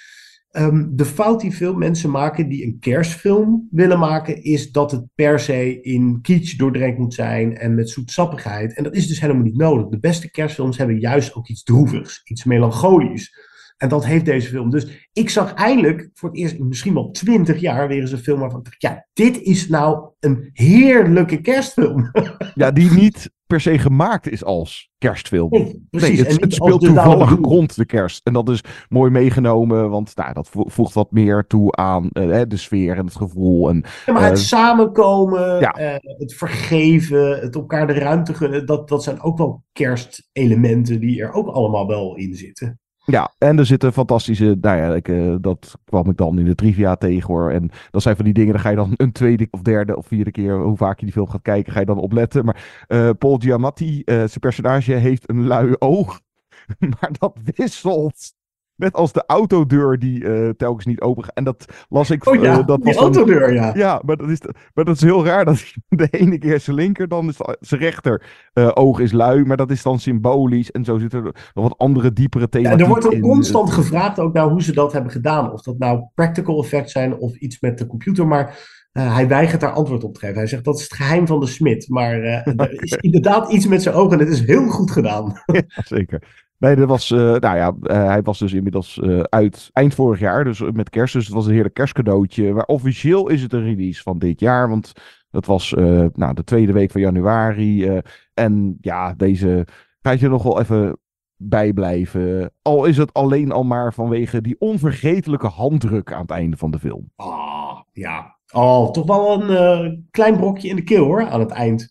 ehm, de fout die veel mensen maken die een kerstfilm willen maken, is dat het per se in kitsch doordrenkt moet zijn en met zoetsappigheid. En dat is dus helemaal niet nodig. De beste kerstfilms hebben juist ook iets droevigs, iets melancholisch. En dat heeft deze film. Dus ik zag eindelijk voor het eerst misschien wel twintig jaar weer eens een film waarvan ja, dit is nou een heerlijke kerstfilm. Ja, die niet per se gemaakt is als kerstfilm. Nee, precies. Nee, het, speelt toevallig rond de kerst. En dat is mooi meegenomen, want nou, dat vo- voegt wat meer toe aan eh, de sfeer en het gevoel. En, Ja, maar het eh, samenkomen, ja. eh, het vergeven, het elkaar de ruimte gunnen, dat, dat zijn ook wel kerstelementen die er ook allemaal wel in zitten. Ja, en er zitten fantastische. Nou ja, ik, eh, dat kwam ik dan in de trivia tegen hoor. En dat zijn van die dingen, daar ga je dan een tweede of derde of vierde keer, hoe vaak je die film gaat kijken, ga je dan opletten. Maar eh, Paul Giamatti, eh, zijn personage, heeft een lui oog. maar dat wisselt. Net als de autodeur die eh, telkens niet open gaat. En dat las ik. Oh ja, eh, dat die was dan- autodeur, ja. Ja, maar dat, is, maar dat is heel raar. Dat de ene keer zijn linker, dan is het- zijn rechter eh, oog is lui. Maar dat is dan symbolisch. En zo zitten er nog wat andere, diepere Ja, thematiek er wordt ook constant gevraagd ook naar hoe ze dat hebben gedaan. Of dat nou practical effects zijn of iets met de computer. Maar eh, hij weigert daar antwoord op te geven. Hij zegt dat is het geheim van de smid. Maar eh, er is inderdaad iets met zijn ogen en het is heel goed gedaan. Ja, zeker. Nee, dat was, eh, nou ja, eh, hij was dus inmiddels eh, uit eind vorig jaar, dus met kerst. Dus het was een heerlijk kerstcadeautje. Maar officieel is het een release van dit jaar, want dat was nou, de tweede week van januari. en ja, deze gaat je nog wel even bijblijven. Al is het alleen al maar vanwege die onvergetelijke handdruk aan het einde van de film. Ah, ja. Oh, toch wel een klein brokje in de keel hoor, aan het eind.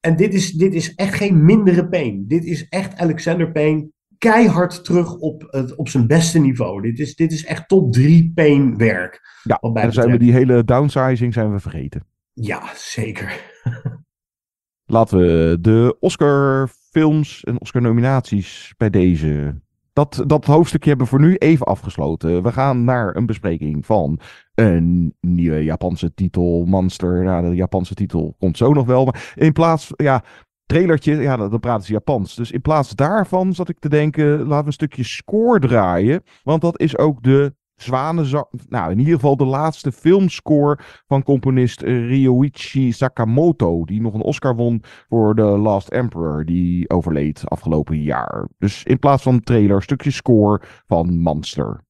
En dit is, dit is echt geen mindere Payne. Dit is echt Alexander Payne keihard terug op, het, op zijn beste niveau. Dit is, dit is echt top 3 Payne werk. Ja, dan zijn we die hele downsizing zijn we vergeten. Ja, zeker. Laten we de Oscar-films en Oscar-nominaties bij deze. Dat, dat hoofdstukje hebben we voor nu even afgesloten. We gaan naar een bespreking van een nieuwe Japanse titel, Monster. De Japanse titel komt zo nog wel. Maar in plaats, ja, trailertje, ja, dan praten ze Japans. Dus in plaats daarvan zat ik te denken, laten we een stukje score draaien. Want dat is ook de zwanenzang, nou in ieder geval de laatste filmscore van componist Ryoichi Sakamoto. Die nog een Oscar won voor The Last Emperor. Die overleed afgelopen jaar. Dus in plaats van trailer, stukje score van Monster.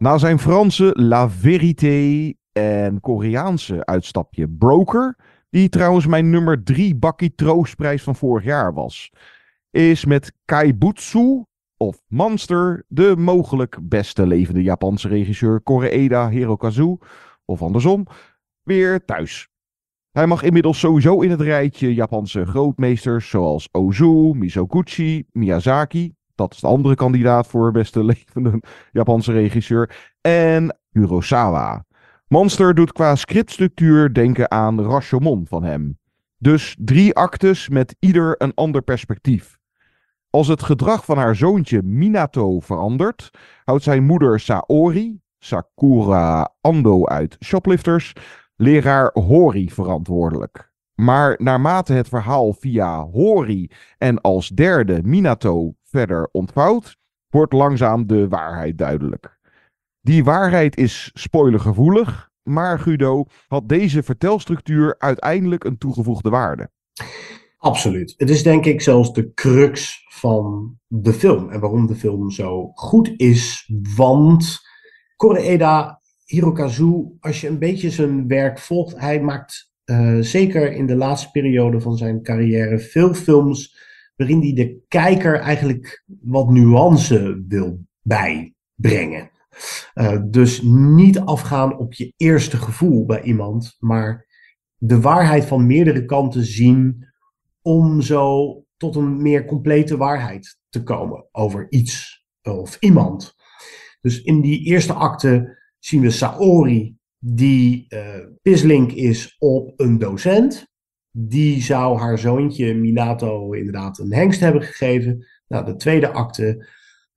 Na zijn Franse La Vérité en Koreaanse uitstapje Broker, die trouwens mijn nummer 3 bakkie troostprijs van vorig jaar was, is met Kaibutsu of Monster de mogelijk beste levende Japanse regisseur Koreeda Hirokazu, of andersom, weer thuis. Hij mag inmiddels sowieso in het rijtje Japanse grootmeesters zoals Ozu, Mizoguchi, Miyazaki, dat is de andere kandidaat voor beste levende Japanse regisseur, en Kurosawa. Monster doet qua scriptstructuur denken aan Rashomon van hem. Dus drie actes met ieder een ander perspectief. Als het gedrag van haar zoontje Minato verandert, houdt zijn moeder Saori, Sakura Ando uit Shoplifters, leraar Hori verantwoordelijk. Maar naarmate het verhaal via Hori en als derde Minato verder ontvouwt, wordt langzaam de waarheid duidelijk. Die waarheid is spoilergevoelig, maar Guido had deze vertelstructuur uiteindelijk een toegevoegde waarde. Absoluut. Het is denk ik zelfs de crux van de film en waarom de film zo goed is. Want Koreeda Hirokazu, als je een beetje zijn werk volgt, hij maakt uh, zeker in de laatste periode van zijn carrière veel films waarin hij de kijker eigenlijk wat nuance wil bijbrengen. Uh, dus niet afgaan op je eerste gevoel bij iemand, maar de waarheid van meerdere kanten zien om zo tot een meer complete waarheid te komen over iets of iemand. Dus in die eerste acte zien we Saori, die uh, pislink is op een docent. Die zou haar zoontje Minato inderdaad een hengst hebben gegeven. Nou, de tweede acte,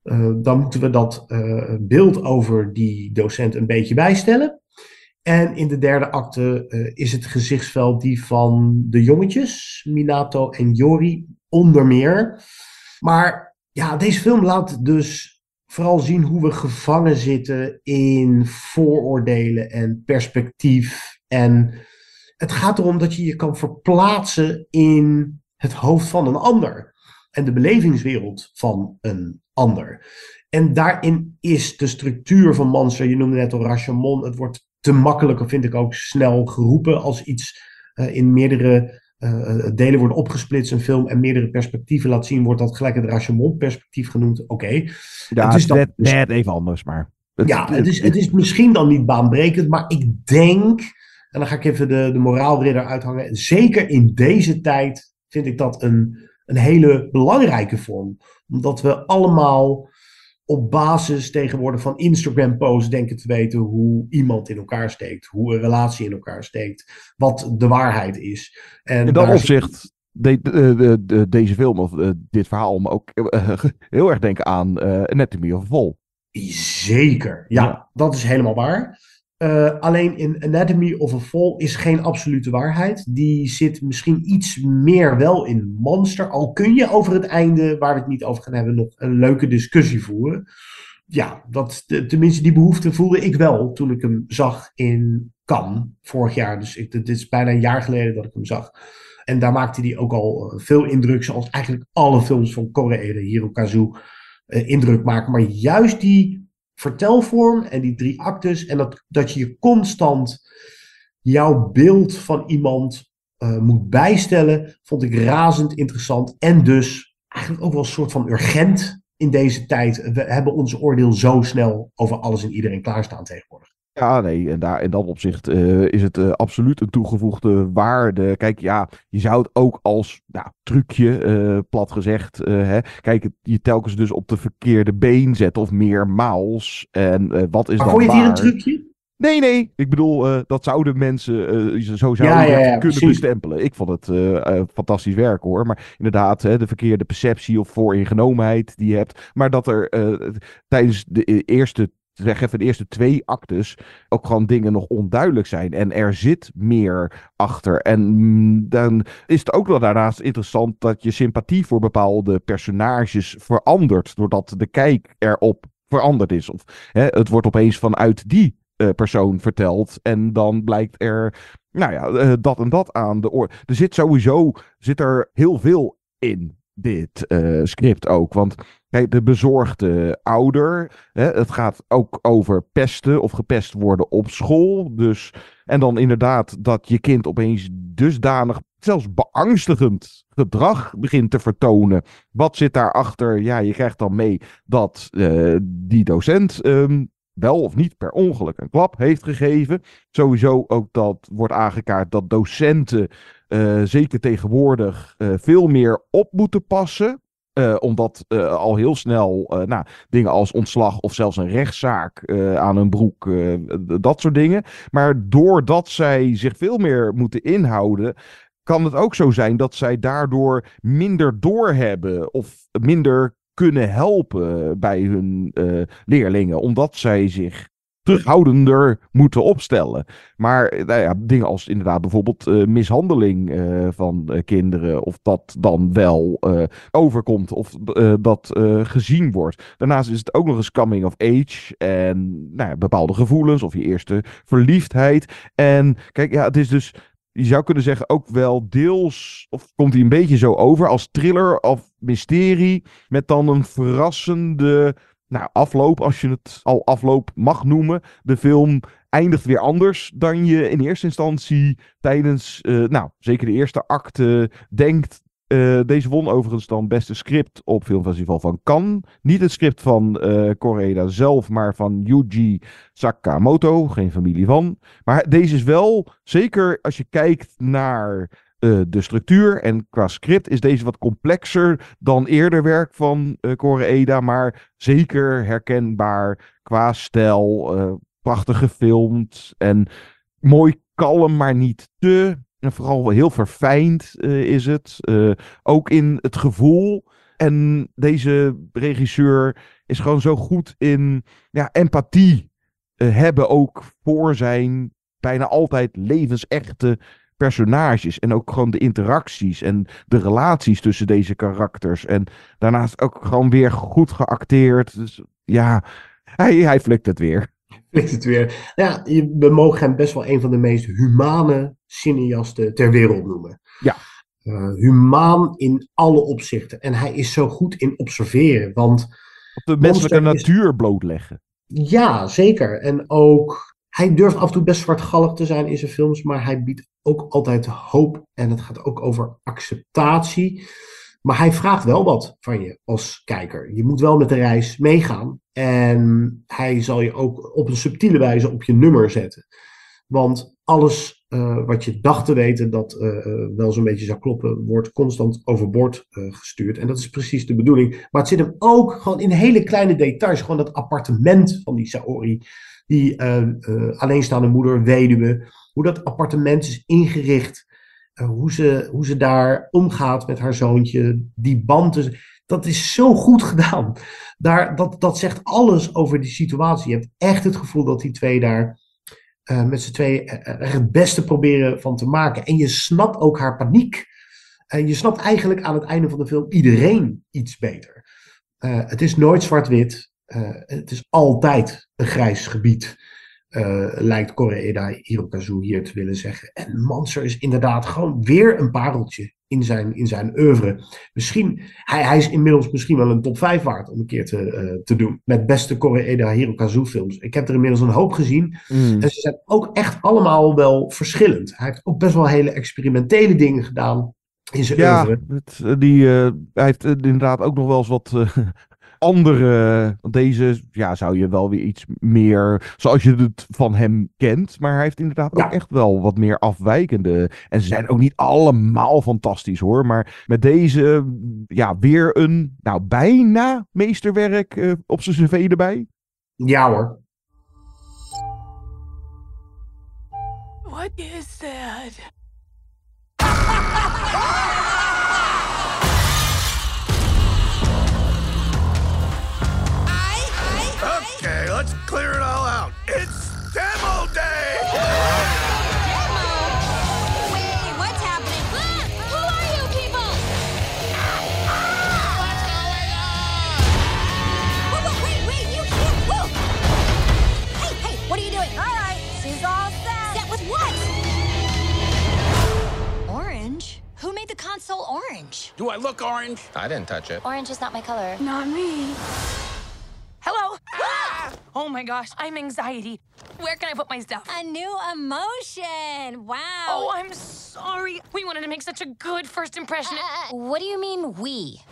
uh, dan moeten we dat uh, beeld over die docent een beetje bijstellen. En in de derde acte uh, is het gezichtsveld die van de jongetjes, Minato en Yori, onder meer. Maar ja, deze film laat dus vooral zien hoe we gevangen zitten in vooroordelen en perspectief. En het gaat erom dat je je kan verplaatsen in het hoofd van een ander. En de belevingswereld van een ander. En daarin is de structuur van Monster, je noemde net al Rashomon, het wordt te makkelijk, vind ik ook snel geroepen als iets uh, in meerdere uh, delen wordt opgesplitst, een film en meerdere perspectieven laat zien, wordt dat gelijk het Rashomon-perspectief genoemd. Oké. Okay. Ja, het is dan, net, net even anders, maar. Het, ja, het is, het is misschien dan niet baanbrekend, maar ik denk, en dan ga ik even de, de moraalridder uithangen, zeker in deze tijd vind ik dat een, een hele belangrijke vorm. Omdat we allemaal op basis tegenwoordig van Instagram posts denken te weten hoe iemand in elkaar steekt, hoe een relatie in elkaar steekt, wat de waarheid is. En in dat opzicht de, de, de, de, deze film of uh, dit verhaal me ook uh, heel erg denken aan uh, Anatomy of Fall. Zeker, ja, ja, dat is helemaal waar. Uh, alleen in Anatomy of a Fall is geen absolute waarheid. Die zit misschien iets meer wel in Monster. Al kun je over het einde, waar we het niet over gaan hebben, nog een leuke discussie voeren. Ja, dat, tenminste die behoefte voelde ik wel toen ik hem zag in Cannes vorig jaar. Dus dit is bijna een jaar geleden dat ik hem zag. En daar maakte hij ook al veel indruk, zoals eigenlijk alle films van Koreeda Hirokazu uh, indruk maken. Maar juist die vertelvorm en die drie actes. En dat, dat je je constant jouw beeld van iemand uh, moet bijstellen, vond ik razend interessant. En dus eigenlijk ook wel een soort van urgent in deze tijd. We hebben ons oordeel zo snel over alles en iedereen klaarstaan tegenwoordig. Ja, nee, en daar, in dat opzicht uh, is het uh, absoluut een toegevoegde waarde. Kijk, ja, je zou het ook als nou, trucje, uh, plat gezegd, hè, kijk, je telkens dus op de verkeerde been zetten of meermaals. En wat is maar dan vond je het hier een trucje? Nee, nee. Ik bedoel, dat zouden mensen zo zouden Ja, ja, ja, kunnen precies. bestempelen. Ik vond het eh, eh, fantastisch werk hoor. Maar inderdaad, hè, de verkeerde perceptie of vooringenomenheid die je hebt. Maar dat er eh, tijdens de eerste, zeg even de eerste twee actes ook gewoon dingen nog onduidelijk zijn. En er zit meer achter. En dan is het ook wel daarnaast interessant dat je sympathie voor bepaalde personages verandert. Doordat de kijk erop veranderd is. Of hè, het wordt opeens vanuit die eh, persoon verteld. En dan blijkt er, nou ja, eh, dat en dat aan de orde. Er zit sowieso zit er heel veel in dit eh, script ook. Want kijk, de bezorgde ouder. Hè, het gaat ook over pesten of gepest worden op school. Dus, en dan inderdaad dat je kind opeens dusdanig, zelfs beangstigend gedrag begint te vertonen. Wat zit daarachter? Ja, je krijgt dan mee dat eh, die docent ehm, wel of niet per ongeluk een klap heeft gegeven. Sowieso ook dat wordt aangekaart dat docenten eh, zeker tegenwoordig eh, veel meer op moeten passen. Eh, omdat al heel snel nou, dingen als ontslag of zelfs een rechtszaak aan hun broek, dat soort dingen. Maar doordat zij zich veel meer moeten inhouden, kan het ook zo zijn dat zij daardoor minder doorhebben of minder kunnen helpen bij hun leerlingen, omdat zij zich terughoudender moeten opstellen. Maar eh, nou ja, dingen als inderdaad bijvoorbeeld eh, mishandeling eh, van kinderen, of dat dan wel overkomt of dat gezien wordt. Daarnaast is het ook nog eens coming of age en nou ja, bepaalde gevoelens of je eerste verliefdheid. En kijk, ja, het is dus je zou kunnen zeggen ook wel deels, of komt hij een beetje zo over als thriller of mysterie, met dan een verrassende nou, afloop, als je het al afloop mag noemen. De film eindigt weer anders dan je in eerste instantie tijdens, eh, nou, zeker de eerste acte denkt. Eh, deze won overigens dan beste script op Filmfestival van Cannes. Niet het script van Koreeda zelf, maar van Yuji Sakamoto. Geen familie van. Maar deze is wel, zeker als je kijkt naar eh, de structuur en qua script, is deze wat complexer dan eerder werk van eh Koreeda. Maar zeker herkenbaar qua stijl. eh, prachtig gefilmd en mooi kalm, maar niet te. En vooral heel verfijnd is het. Ook in het gevoel. En deze regisseur is gewoon zo goed in ja, empathie hebben ook voor zijn bijna altijd levensechte personages. En ook gewoon de interacties en de relaties tussen deze karakters. En daarnaast ook gewoon weer goed geacteerd. Dus ja, hij, hij flikt het weer. Ligt het weer. Ja, je- we mogen hem best wel een van de meest humane cineasten ter wereld noemen. Ja. Eh, humaan in alle opzichten. En hij is zo goed in observeren. Want Op de menselijke is- natuur blootleggen. ja, zeker. En ook, hij durft af en toe best zwartgallig te zijn in zijn films, maar hij biedt ook altijd hoop. En het gaat ook over acceptatie. Maar hij vraagt wel wat van je als kijker. Je moet wel met de reis meegaan. En hij zal je ook op een subtiele wijze op je nummer zetten. Want alles eh, wat je dacht te weten dat eh, eh, wel zo'n beetje zou kloppen, wordt constant overboord eh, gestuurd. En dat is precies de bedoeling. Maar het zit hem ook gewoon in hele kleine details. Gewoon dat appartement van die Saori. Die eh, eh, alleenstaande moeder, weduwe. Hoe dat appartement is ingericht. eh, hoe, ze, hoe ze daar omgaat met haar zoontje. Die band. tussen- Dat is zo goed gedaan. Daar, dat, dat zegt alles over die situatie. Je hebt echt het gevoel dat die twee daar eh, met z'n tweeën er het beste proberen van te maken. En je snapt ook haar paniek. En je snapt eigenlijk aan het einde van de film iedereen iets beter. Het is nooit zwart-wit. Eh, het is altijd een grijs gebied. eh, lijkt Koreeda Hirokazu hier te willen zeggen. En Manser is inderdaad gewoon weer een pareltje in zijn, in zijn oeuvre. Misschien, hij, hij is inmiddels misschien wel een top 5 waard om een keer te, eh, te doen. Met beste Koreeda Hirokazu films. Ik heb er inmiddels een hoop gezien. Mm. En ze zijn ook echt allemaal wel verschillend. Hij heeft ook best wel hele experimentele dingen gedaan in zijn Ja, oeuvre. het, die, hij heeft inderdaad ook nog wel eens wat andere. want Deze ja, zou je wel weer iets meer. Zoals je het van hem kent. Maar hij heeft inderdaad ook echt wel wat meer afwijkende. En ze zijn ook niet allemaal fantastisch hoor. Maar met deze. Ja, weer een. Nou, bijna meesterwerk eh, op zijn cv erbij. Ja hoor. What is that? Let's clear it all out. It's demo day! Wait, what's happening? who are you people? What's going on? Whoa, whoa, wait, wait, you can't. Whoa! Hey, hey, what are you doing? All right, she's all set. Set with what? Orange? Who made the console orange? Do I look orange? I didn't touch it. Orange is not my color. Not me. Hello? Oh my gosh, I'm anxiety. Where can I put my stuff? A new emotion. Wow. Oh, I'm sorry. We wanted to make such a good first impression. Uh, what do you mean, we?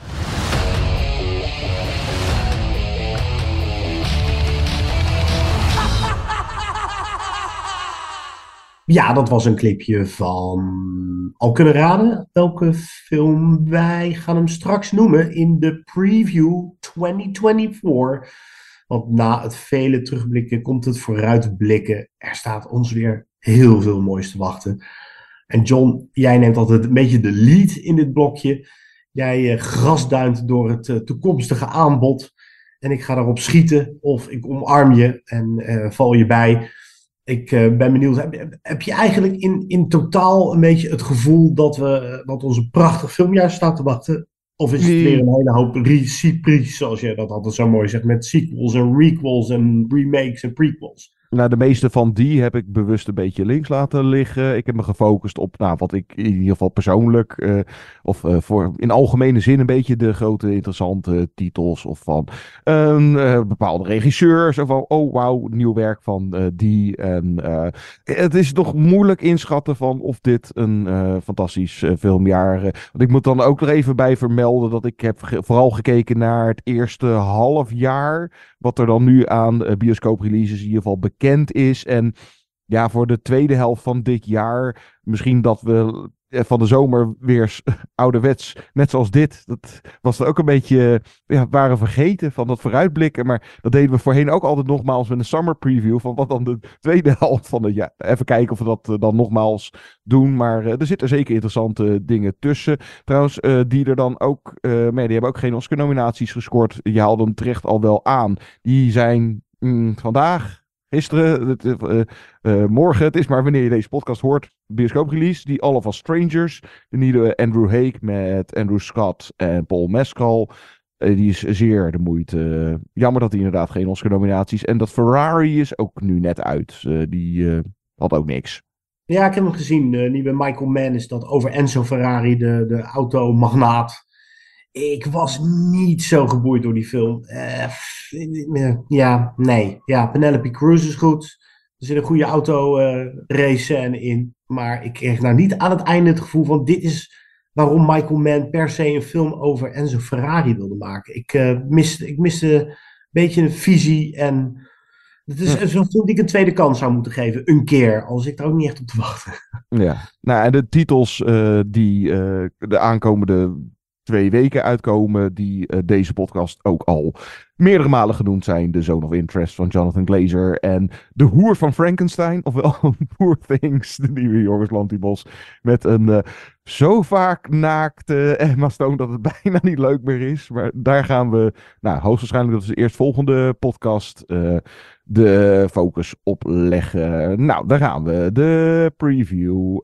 Ja, dat was een clipje van. Al kunnen raden welke film wij gaan hem straks noemen in de preview 2024. Want na het vele terugblikken komt het vooruitblikken. Er staat ons weer heel veel moois te wachten. En John, jij neemt altijd een beetje de lead in dit blokje. Jij uh, grasduint door het uh, toekomstige aanbod. En ik ga daarop schieten of ik omarm je en uh, val je bij. Ik ben benieuwd, heb, heb, je eigenlijk in, in totaal een beetje het gevoel dat, we, dat onze prachtig filmjaar staat te wachten? Of is het weer een hele hoop recyclies, zoals jij dat altijd zo mooi zegt, met sequels en requels en remakes en prequels? Nou, de meeste van die heb ik bewust een beetje links laten liggen. Ik heb me gefocust op nou, wat ik in ieder geval persoonlijk, uh, of uh, voor in algemene zin een beetje de grote interessante titels of van een uh, bepaalde regisseurs. Of oh wauw, nieuw werk van die. En het is toch moeilijk inschatten van of dit een fantastisch filmjaar. want ik moet dan ook er even bij vermelden dat ik heb vooral gekeken naar het eerste half jaar. Wat er dan nu aan bioscoop releases in ieder geval bekend is. En ja, voor de tweede helft van dit jaar, misschien dat we van de zomer weer ouderwets, net zoals dit. Dat was er ook een beetje, ja, waren vergeten van dat vooruitblikken. Maar dat deden we voorheen ook altijd nogmaals met een summer preview van wat dan de tweede helft van het jaar. Even kijken of we dat dan nogmaals doen. Maar er zitten zeker interessante dingen tussen. Trouwens, die er dan ook, maar die hebben ook geen Oscar nominaties gescoord. Je haalde hem terecht al wel aan. Die zijn mm, vandaag gisteren, het, uh, uh, morgen, het is maar wanneer je deze podcast hoort, bioscooprelease, die All of Us Strangers, de nieuwe Andrew Hake met Andrew Scott en Paul Mescal. Die is zeer de moeite. Jammer dat hij inderdaad geen Oscar-nominaties. En dat Ferrari is ook nu net uit. die had ook niks. Ja, ik heb hem gezien. Uh, nieuwe Michael Mann is dat over Enzo Ferrari, de, de automagnaat. Ik was niet zo geboeid door die film. Ja, nee. Ja, Penelope Cruz is goed. Er zit een goede auto uh, race scène in. Maar ik kreeg nou niet aan het einde het gevoel van dit is waarom Michael Mann per se een film over Enzo Ferrari wilde maken. Ik, uh, miste, ik miste een beetje een visie en het is ja. zo'n film die ik een tweede kans zou moeten geven. Een keer, als ik er ook niet echt op te wachten. Ja, nou en de titels uh, die uh, de aankomende twee weken uitkomen, die uh, deze podcast ook al meerdere malen genoemd zijn. The Zone of Interest van Jonathan Glazer en De Hoer van Frankenstein, ofwel Poor Things, de nieuwe Jorgos Lantimos, met een uh, zo vaak naakte Emma Stone dat het bijna niet leuk meer is. Maar daar gaan we, nou hoogstwaarschijnlijk dat is de eerstvolgende podcast, uh, de focus op leggen. Nou, daar gaan we. De preview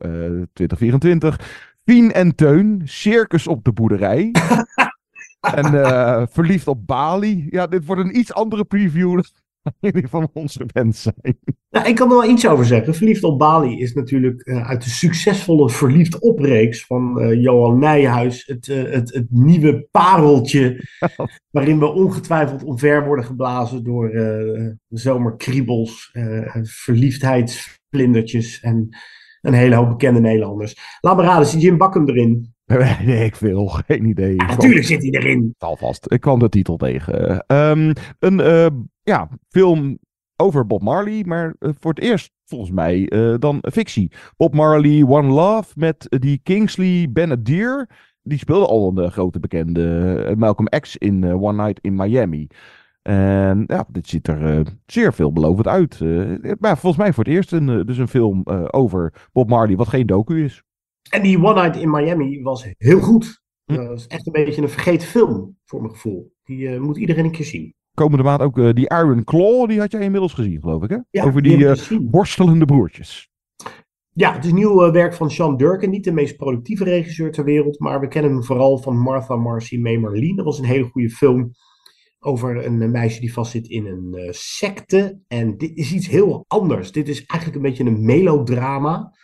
2024. Fien en Teun, circus op de boerderij. en uh, verliefd op Bali. Ja, dit wordt een iets andere preview dan jullie van ons gewend zijn. Nou, ik kan er wel iets over zeggen. Verliefd op Bali is natuurlijk uh, uit de succesvolle Verliefd opreeks van uh, Johan Nijhuis het, het, het nieuwe pareltje. waarin we ongetwijfeld omver worden geblazen door zomerkriebels, verliefdheidsvlindertjes en een hele hoop bekende Nederlanders. Laat me raden, zit Jim Bakken erin? Nee, ik wil geen idee. Ja, natuurlijk zit hij erin. Alvast. Ik kwam de titel tegen. Um, een uh, ja, film over Bob Marley, maar uh, voor het eerst volgens mij uh, dan fictie. Bob Marley, One Love met die Kingsley Benadir. Die speelde al een grote bekende Malcolm X in One Night in Miami. En ja, dit ziet er uh, zeer veelbelovend uit. Uh, maar volgens mij voor het eerst een, dus een film uh, over Bob Marley, wat geen docu is. En die One Night in Miami was heel goed. Hm. Dat is echt een beetje een vergeten film, voor mijn gevoel. Die moet iedereen een keer zien. Komende maand ook die Iron Claw, die had jij inmiddels gezien, geloof ik, hè? Ja, over die, die worstelende broertjes. Ja, het is nieuw werk van Sean Durkin. Niet de meest productieve regisseur ter wereld, maar we kennen hem vooral van Martha Marcy May Marlene. Dat was een hele goede film over een meisje die vastzit in een uh, secte. En dit is iets heel anders. Dit is eigenlijk een beetje een melodrama,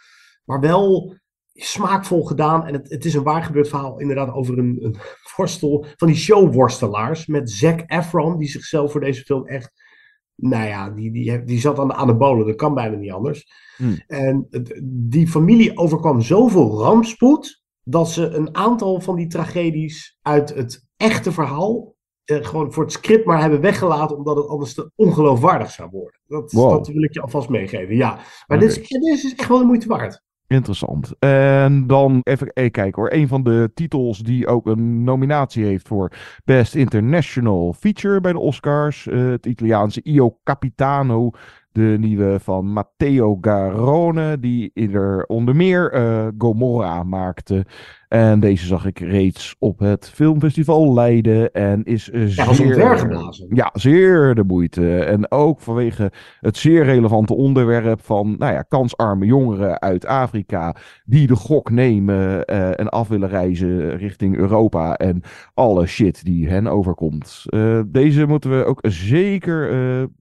maar wel smaakvol gedaan. En het, het is een waar gebeurd verhaal inderdaad over een, een worstel van die showworstelaars met Zac Efron, die zichzelf voor deze film echt, nou ja, die, die, die zat aan de anabolen, dat kan bijna niet anders. Hmm. En die familie overkwam zoveel rampspoed, dat ze een aantal van die tragedies uit het echte verhaal uh, gewoon voor het script maar hebben weggelaten, omdat het anders te ongeloofwaardig zou worden. Dat, wow. dat wil ik je alvast meegeven, ja. Maar okay. dit, is, dit is echt wel de moeite waard. Interessant. En dan even, even kijken hoor. Een van de titels die ook een nominatie heeft voor Best International Feature bij de Oscars. Uh, het Italiaanse Io Capitano. De nieuwe van Matteo Garrone, die er onder meer eh, Gomorra maakte. En deze zag ik reeds op het filmfestival Leiden en is eh, Ja, zeer, ja, zeer de moeite. En ook vanwege het zeer relevante onderwerp van nou ja, kansarme jongeren uit Afrika die de gok nemen eh, en af willen reizen richting Europa en alle shit die hen overkomt. Deze moeten we ook zeker,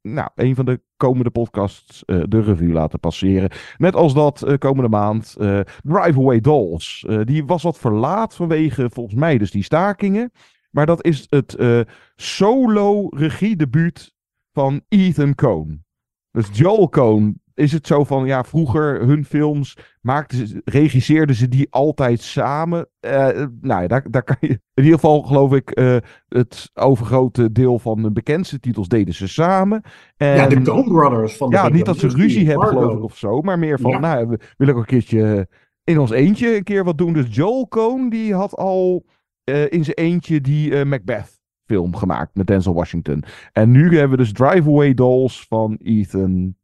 nou, een van de komende podcasts eh, de revue laten passeren. Net als dat eh, komende maand eh Drive Away Dolls. Eh, die was wat verlaat vanwege volgens mij dus die stakingen. Maar dat is het eh, solo regiedebuut van Ethan Coen. Dus Joel Coen is het zo van, ja, vroeger hun films maakten ze, regisseerden ze die altijd samen. Eh, nou ja, daar, daar kan je, in ieder geval geloof ik, eh, het overgrote deel van de bekendste titels deden ze samen. En, Ja, de Coen Brothers van de Ja, niet dat ze ruzie hebben, geloof ik, of zo, maar meer van, Ja. nou, we willen ook een keertje in ons eentje een keer wat doen. Dus Joel Coen, die had al eh, in zijn eentje die eh, Macbeth film gemaakt met Denzel Washington. En nu hebben we dus Drive Away Dolls van Ethan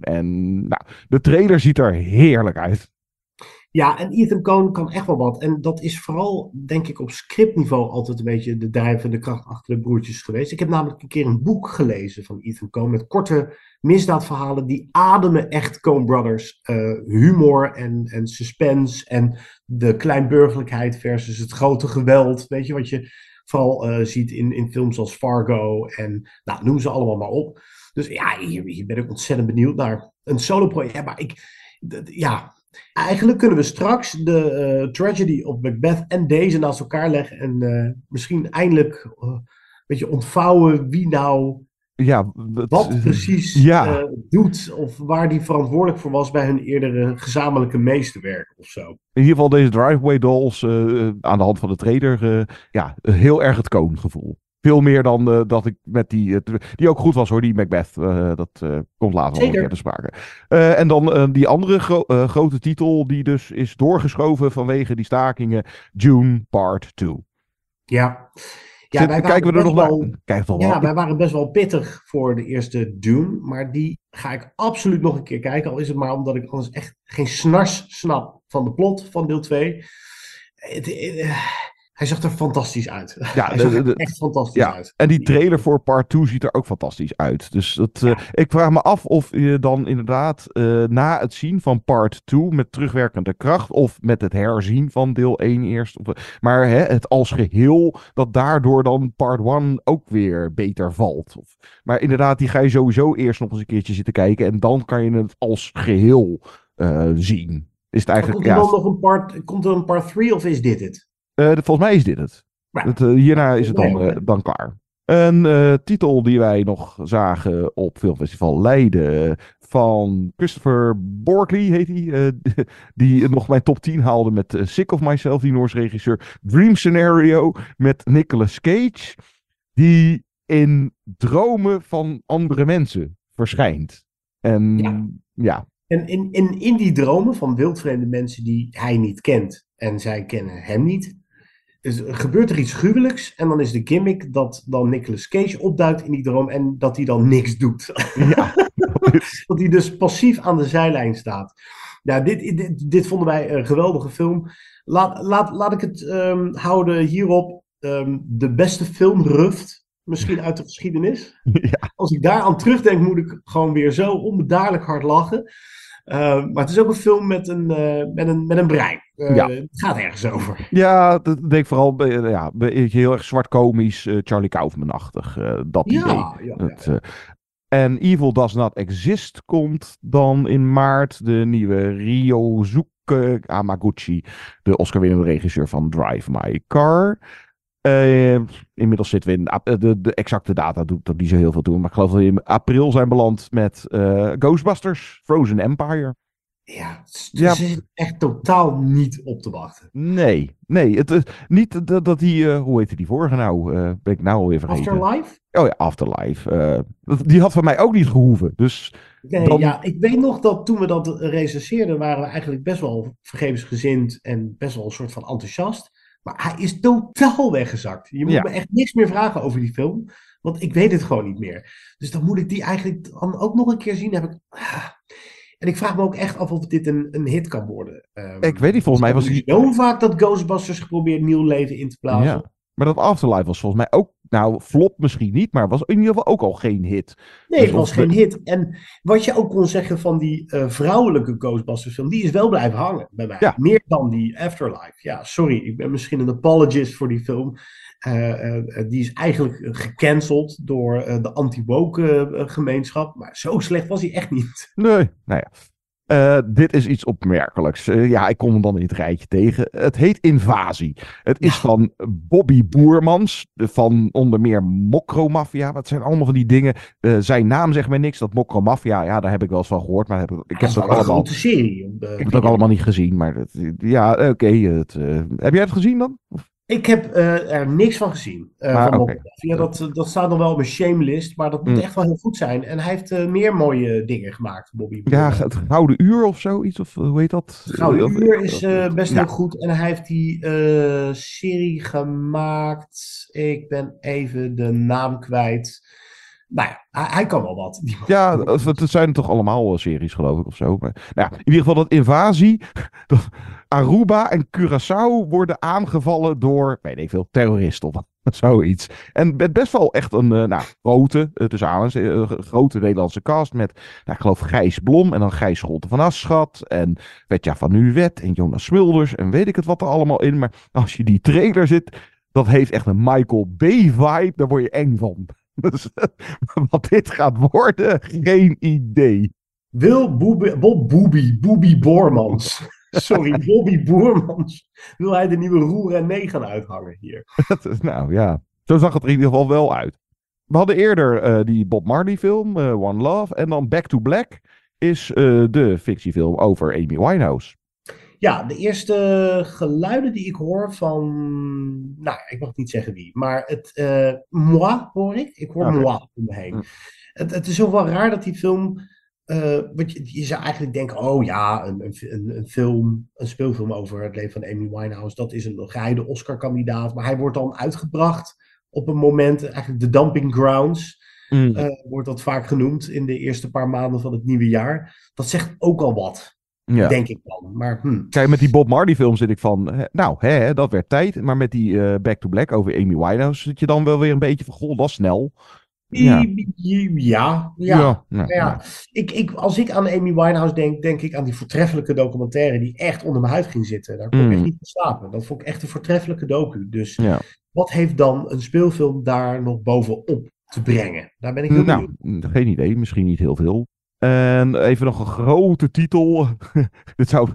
En nou, de trailer ziet er heerlijk uit. Ja, en Ethan Coen kan echt wel wat. En dat is vooral, denk ik, op scriptniveau altijd een beetje de drijvende kracht achter de broertjes geweest. Ik heb namelijk een keer een boek gelezen van Ethan Coen met korte misdaadverhalen. Die ademen echt Coen Brothers eh, humor en, en suspense en de kleinburgerlijkheid versus het grote geweld. Weet je wat je vooral eh, ziet in, in films als Fargo en nou, noem ze allemaal maar op. Dus ja, hier, hier ben ik ontzettend benieuwd naar. Een solo project. Ja, maar ik, ja, Eigenlijk kunnen we straks de eh, tragedy op Macbeth en deze naast elkaar leggen. En eh, misschien eindelijk eh, een beetje ontvouwen wie nou Ja, wat precies Ja. doet. Of waar die verantwoordelijk voor was bij hun eerdere gezamenlijke meesterwerk of zo. In ieder geval deze Driveway Dolls aan de hand van de trailer. eh, ja, heel erg het Coen gevoel. Veel meer dan eh, dat ik met die, eh, die ook goed was hoor, die Macbeth. eh, dat komt later nog een keer te sprake. En dan die andere gro- grote titel die dus is doorgeschoven vanwege die stakingen. June Part 2. Ja. Ja, Zit- wij kijken we er nog best naar? wel- Kijk toch Ja, wel. wij waren best wel pittig voor de eerste Dune. Maar die ga ik absoluut nog een keer kijken. Al is het maar omdat ik anders echt geen snars snap van de plot van deel 2. Het, hij zag er fantastisch uit. Ja, hij de- zag de- er de- echt fantastisch Ja, uit. en die trailer voor part 2 ziet er ook fantastisch uit. Dus dat, eh, ik vraag me af of je dan inderdaad eh, na het zien van part 2 met terugwerkende kracht of met het herzien van deel 1 eerst, of, maar hè, het als geheel, dat daardoor dan part 1 ook weer beter valt. Of, maar inderdaad, die ga je sowieso eerst nog eens een keertje zitten kijken en dan kan je het als geheel eh, zien. Is het eigenlijk, komt er ja, nog een part, komt er een part 3 of is dit het? Eh, volgens mij is dit het. Ja. Het, eh, hierna is het dan, eh, dan klaar. Een eh, titel die wij nog zagen op Filmfestival Leiden van Christopher Borkley heet hij. eh, die nog mijn top 10 haalde met Sick of Myself, die Noorse regisseur. Dream Scenario met Nicolas Cage. Die in dromen van andere mensen verschijnt. En ja, En in, in, in die dromen van wildvreemde mensen die hij niet kent en zij kennen hem niet, is, gebeurt er iets gruwelijks. En dan is de gimmick dat dan Nicolas Cage opduikt in die droom en dat hij dan niks doet. Ja, dat hij dus passief aan de zijlijn staat. Ja, dit, dit, dit vonden wij een geweldige film. Laat, laat, laat ik het ehm, houden hierop. ehm, de beste filmruft, misschien uit de geschiedenis. Als ik daaraan terugdenk, moet ik gewoon weer zo onbedaarlijk hard lachen. Eh, maar het is ook een film met een, eh, met een, met een brein. Eh, Ja. Het gaat ergens over. Ja, dat denk ik vooral ja, heel erg zwart komisch, eh, Charlie Kaufman-achtig. dat Ja, idee. ja, Het, en Evil Does Not Exist komt dan in maart. De nieuwe Ryosuke Hamaguchi, de Oscar-winnende regisseur van Drive My Car. Eh, inmiddels zitten we in de, de exacte data, doet er niet zo heel veel toe. Maar ik geloof dat we in april zijn beland met eh, Ghostbusters, Frozen Empire. Ja, het is- Ja. echt totaal niet op te wachten. Nee, nee. Het, is niet dat, dat die, eh, hoe heette die vorige nou? Ben ik nou alweer vergeten. Afterlife? Oh ja, Afterlife. Dat- die had van mij ook niet gehoeven. Dus Nee, dan- ja, ik weet nog dat toen we dat recenseerden, waren we eigenlijk best wel vergevensgezind en best wel een soort van enthousiast. Maar hij is totaal weggezakt. Je moet Ja. me echt niks meer vragen over die film. Want ik weet het gewoon niet meer. Dus dan moet ik die eigenlijk dan ook nog een keer zien. Heb ik... ah. En ik vraag me ook echt af of dit een, een hit kan worden. Ehm, Ik weet niet, volgens mij was die... Zo vaak dat Ghostbusters geprobeerd nieuw leven in te blazen. Ja. Maar dat Afterlife was volgens mij ook... Nou, flop misschien niet, maar was in ieder geval ook al geen hit. Nee, Dus het was geen hit. En wat je ook kon zeggen van die eh, vrouwelijke Ghostbusters film, die is wel blijven hangen bij mij. Ja. Meer dan die Afterlife. Ja, sorry, ik ben misschien een apologist voor die film. Eh, eh, die is eigenlijk gecanceld door de anti-woke gemeenschap. Maar zo slecht was hij echt niet. Nee, nou ja. Eh, dit is iets opmerkelijks. Eh, ja, ik kom hem dan in het rijtje tegen. Het heet Invasie. Het is van Bobby Boermans, van onder meer Mokromafia. Wat zijn allemaal van die dingen. Eh, zijn naam zegt mij niks. Dat Mokromafia, ja, daar heb ik wel eens van gehoord. Maar heb ik, ik heb het ook allemaal, serie. ik heb het ook allemaal niet gezien. Maar ja, oké. heb jij het gezien dan? Ik heb eh, er niks van gezien. eh, Ah, van. Bob Ja, dat, dat staat nog wel op mijn shamelist. Maar dat moet Mm. echt wel heel goed zijn. En hij heeft eh, meer mooie dingen gemaakt, Bobby. Ja, het Gouden Uur of zoiets. Of hoe heet dat? Gouden Of- Uur is best heel goed. En hij heeft die serie gemaakt. Ik ben even de naam kwijt. Nou ja, hij, hij kan wel wat. Ja, het het zijn toch allemaal series, geloof ik, of zo. Maar, nou ja, in ieder geval dat invasie. Dat Aruba en Curaçao worden aangevallen door, weet ik veel, terroristen of zoiets. En best wel echt een eh, nou, grote, uh, tussen eh, grote Nederlandse cast. Met, nou, ik geloof, Gijs Blom en dan Gijs Scholte van Aschat. En Wetja van Nuwet en Jonas Smulders. En weet ik het wat er allemaal in. Maar als je die trailer zit, dat heeft echt een Michael Bay-vibe. Daar word je eng van. Dus wat dit gaat worden, geen idee. Wil Boebi, Bob Boebi, Boebi Boormans. Sorry, Bobby Boermans. Wil hij de nieuwe Roer en Nee gaan uithangen hier? Nou ja, zo zag het er in ieder geval wel uit. We hadden eerder eh, die Bob Marley film, eh, One Love. En dan Back to Black is eh, de fictiefilm over Amy Winehouse. Ja, de eerste geluiden die ik hoor van. Nou, ik mag niet zeggen wie, maar het. moi hoor ik. Ik hoor Oké. moi om me heen. Het, het is ook wel raar dat die film. Want je, je zou eigenlijk denken: oh ja, een, een, een, film, een speelfilm over het leven van Amy Winehouse. Dat is een geheide Oscar-kandidaat. Maar hij wordt dan uitgebracht op een moment, eigenlijk de dumping grounds. Mm. eh, wordt dat vaak genoemd in de eerste paar maanden van het nieuwe jaar. Dat zegt ook al wat, Ja. denk ik dan. Maar hm. Kijk, met die Bob Marley film zit ik van, nou, hè, dat werd tijd. Maar met die eh, Back to Black over Amy Winehouse zit je dan wel weer een beetje van, goh, dat is snel. Ja. Ja, ja, Ja, ja. ja, ja. Ik, ik, als ik aan Amy Winehouse denk, denk ik aan die voortreffelijke documentaire die echt onder mijn huid ging zitten. Daar kon ik Mm. echt niet van slapen. Dat vond ik echt een voortreffelijke docu. Dus Ja. wat heeft dan een speelfilm daar nog bovenop te brengen? Daar ben ik heel Nou, benieuwd. geen idee, misschien niet heel veel. En even nog een grote titel. dit zou.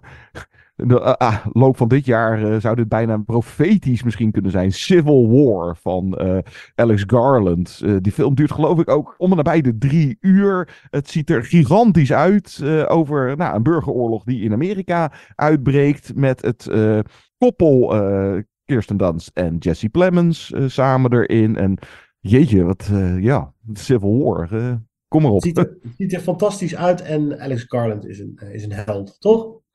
De ah, ah, loop van dit jaar eh, zou dit bijna profetisch misschien kunnen zijn. Civil War van eh, Alex Garland. Eh, die film duurt geloof ik ook om en nabij de drie uur. Het ziet er gigantisch uit over nou, een burgeroorlog die in Amerika uitbreekt. Met het koppel Kirsten Dunst en Jesse Plemons samen erin. En jeetje, wat ja, Civil War. kom maar op. Het ziet, er, het ziet er fantastisch uit en Alex Garland is een, is een held, toch?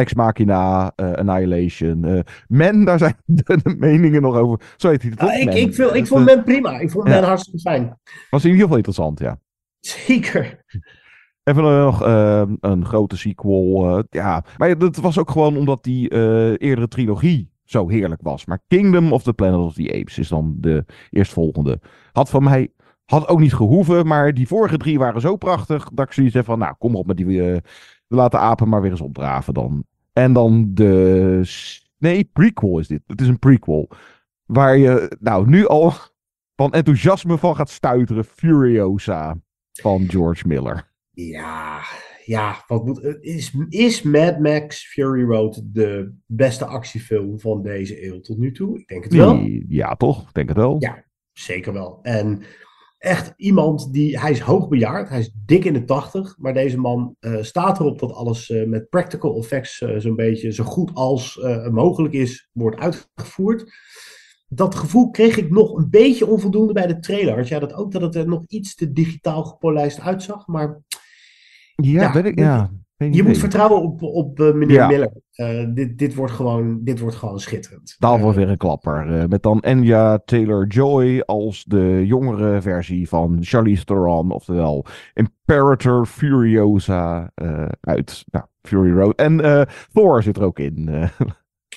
Ex Machina, eh, Annihilation. eh Men, daar zijn de, de meningen nog over. Zo heet hij het Ah, toch? ik, ik, vind- ik vond Men prima. Ik vond ja. Men hartstikke fijn. Was in ieder geval interessant, ja. Zeker. Even nog eh, een grote sequel. ja, maar dat was ook gewoon omdat die eerdere trilogie zo heerlijk was. Maar Kingdom of the Planet of the Apes is dan de eerstvolgende. Had van mij, had ook niet gehoeven, maar die vorige drie waren zo prachtig dat ik zoiets heb van, nou, kom op met die, laat de apen maar weer eens opdraven dan. En dan de, nee, prequel is dit. Het is een prequel. Waar je, nou, nu al van enthousiasme van gaat stuiteren. Furiosa van George Miller. Ja, ja, wat moet, is, is Mad Max Fury Road de beste actiefilm van deze eeuw tot nu toe? Ik denk het wel. Ja, toch? Ik denk het wel. Ja, zeker wel. En echt iemand die, hij is hoogbejaard, hij is dik in de tachtig, maar deze man eh, staat erop dat alles eh, met practical effects eh, zo'n beetje zo goed als mogelijk is, wordt uitgevoerd. Dat gevoel kreeg ik nog een beetje onvoldoende bij de trailer. Had jij dat ook, dat het er nog iets te digitaal gepolijst uitzag? Maar Ja, Ja, weet ik, ja. Je idee. moet vertrouwen op, op eh, meneer Ja. Miller. Eh, dit, dit, wordt gewoon, dit wordt gewoon schitterend. Daar was weer een klapper. eh, met dan Anya Taylor-Joy als de jongere versie van Charlize Theron. Oftewel Imperator Furiosa eh, uit nou, Fury Road. En eh, Thor zit er ook in. eh,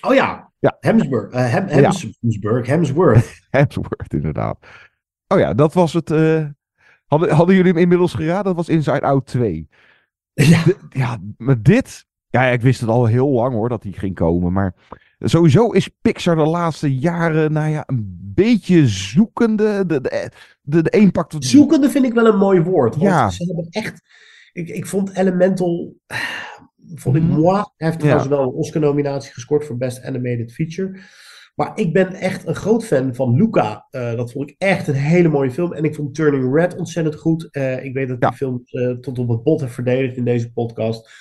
Oh ja, Ja. Hemsburg. eh, Hem, Ja. Hems, Hemsburg, Hemsworth. Hemsworth, inderdaad. Oh ja, dat was het. eh, hadden, hadden jullie hem inmiddels geraden? Dat was Inside Out 2. Ja. Ja, maar dit... Ja, ik wist het al heel lang hoor, dat die ging komen. Maar sowieso is Pixar de laatste jaren, nou ja, een beetje zoekende. De, de, de, de een pakt... het- Zoekende vind ik wel een mooi woord. Want Ja. ze hebben echt... Ik, ik vond Elemental... Vond ik Mhm. moi. Hij heeft Ja. trouwens wel een Oscar-nominatie gescoord voor Best Animated Feature. Maar ik ben echt een groot fan van Luca. Eh, dat vond ik echt een hele mooie film. En ik vond Turning Red ontzettend goed. Eh, ik weet dat ik die film eh, tot op het bot heb verdedigd in deze podcast.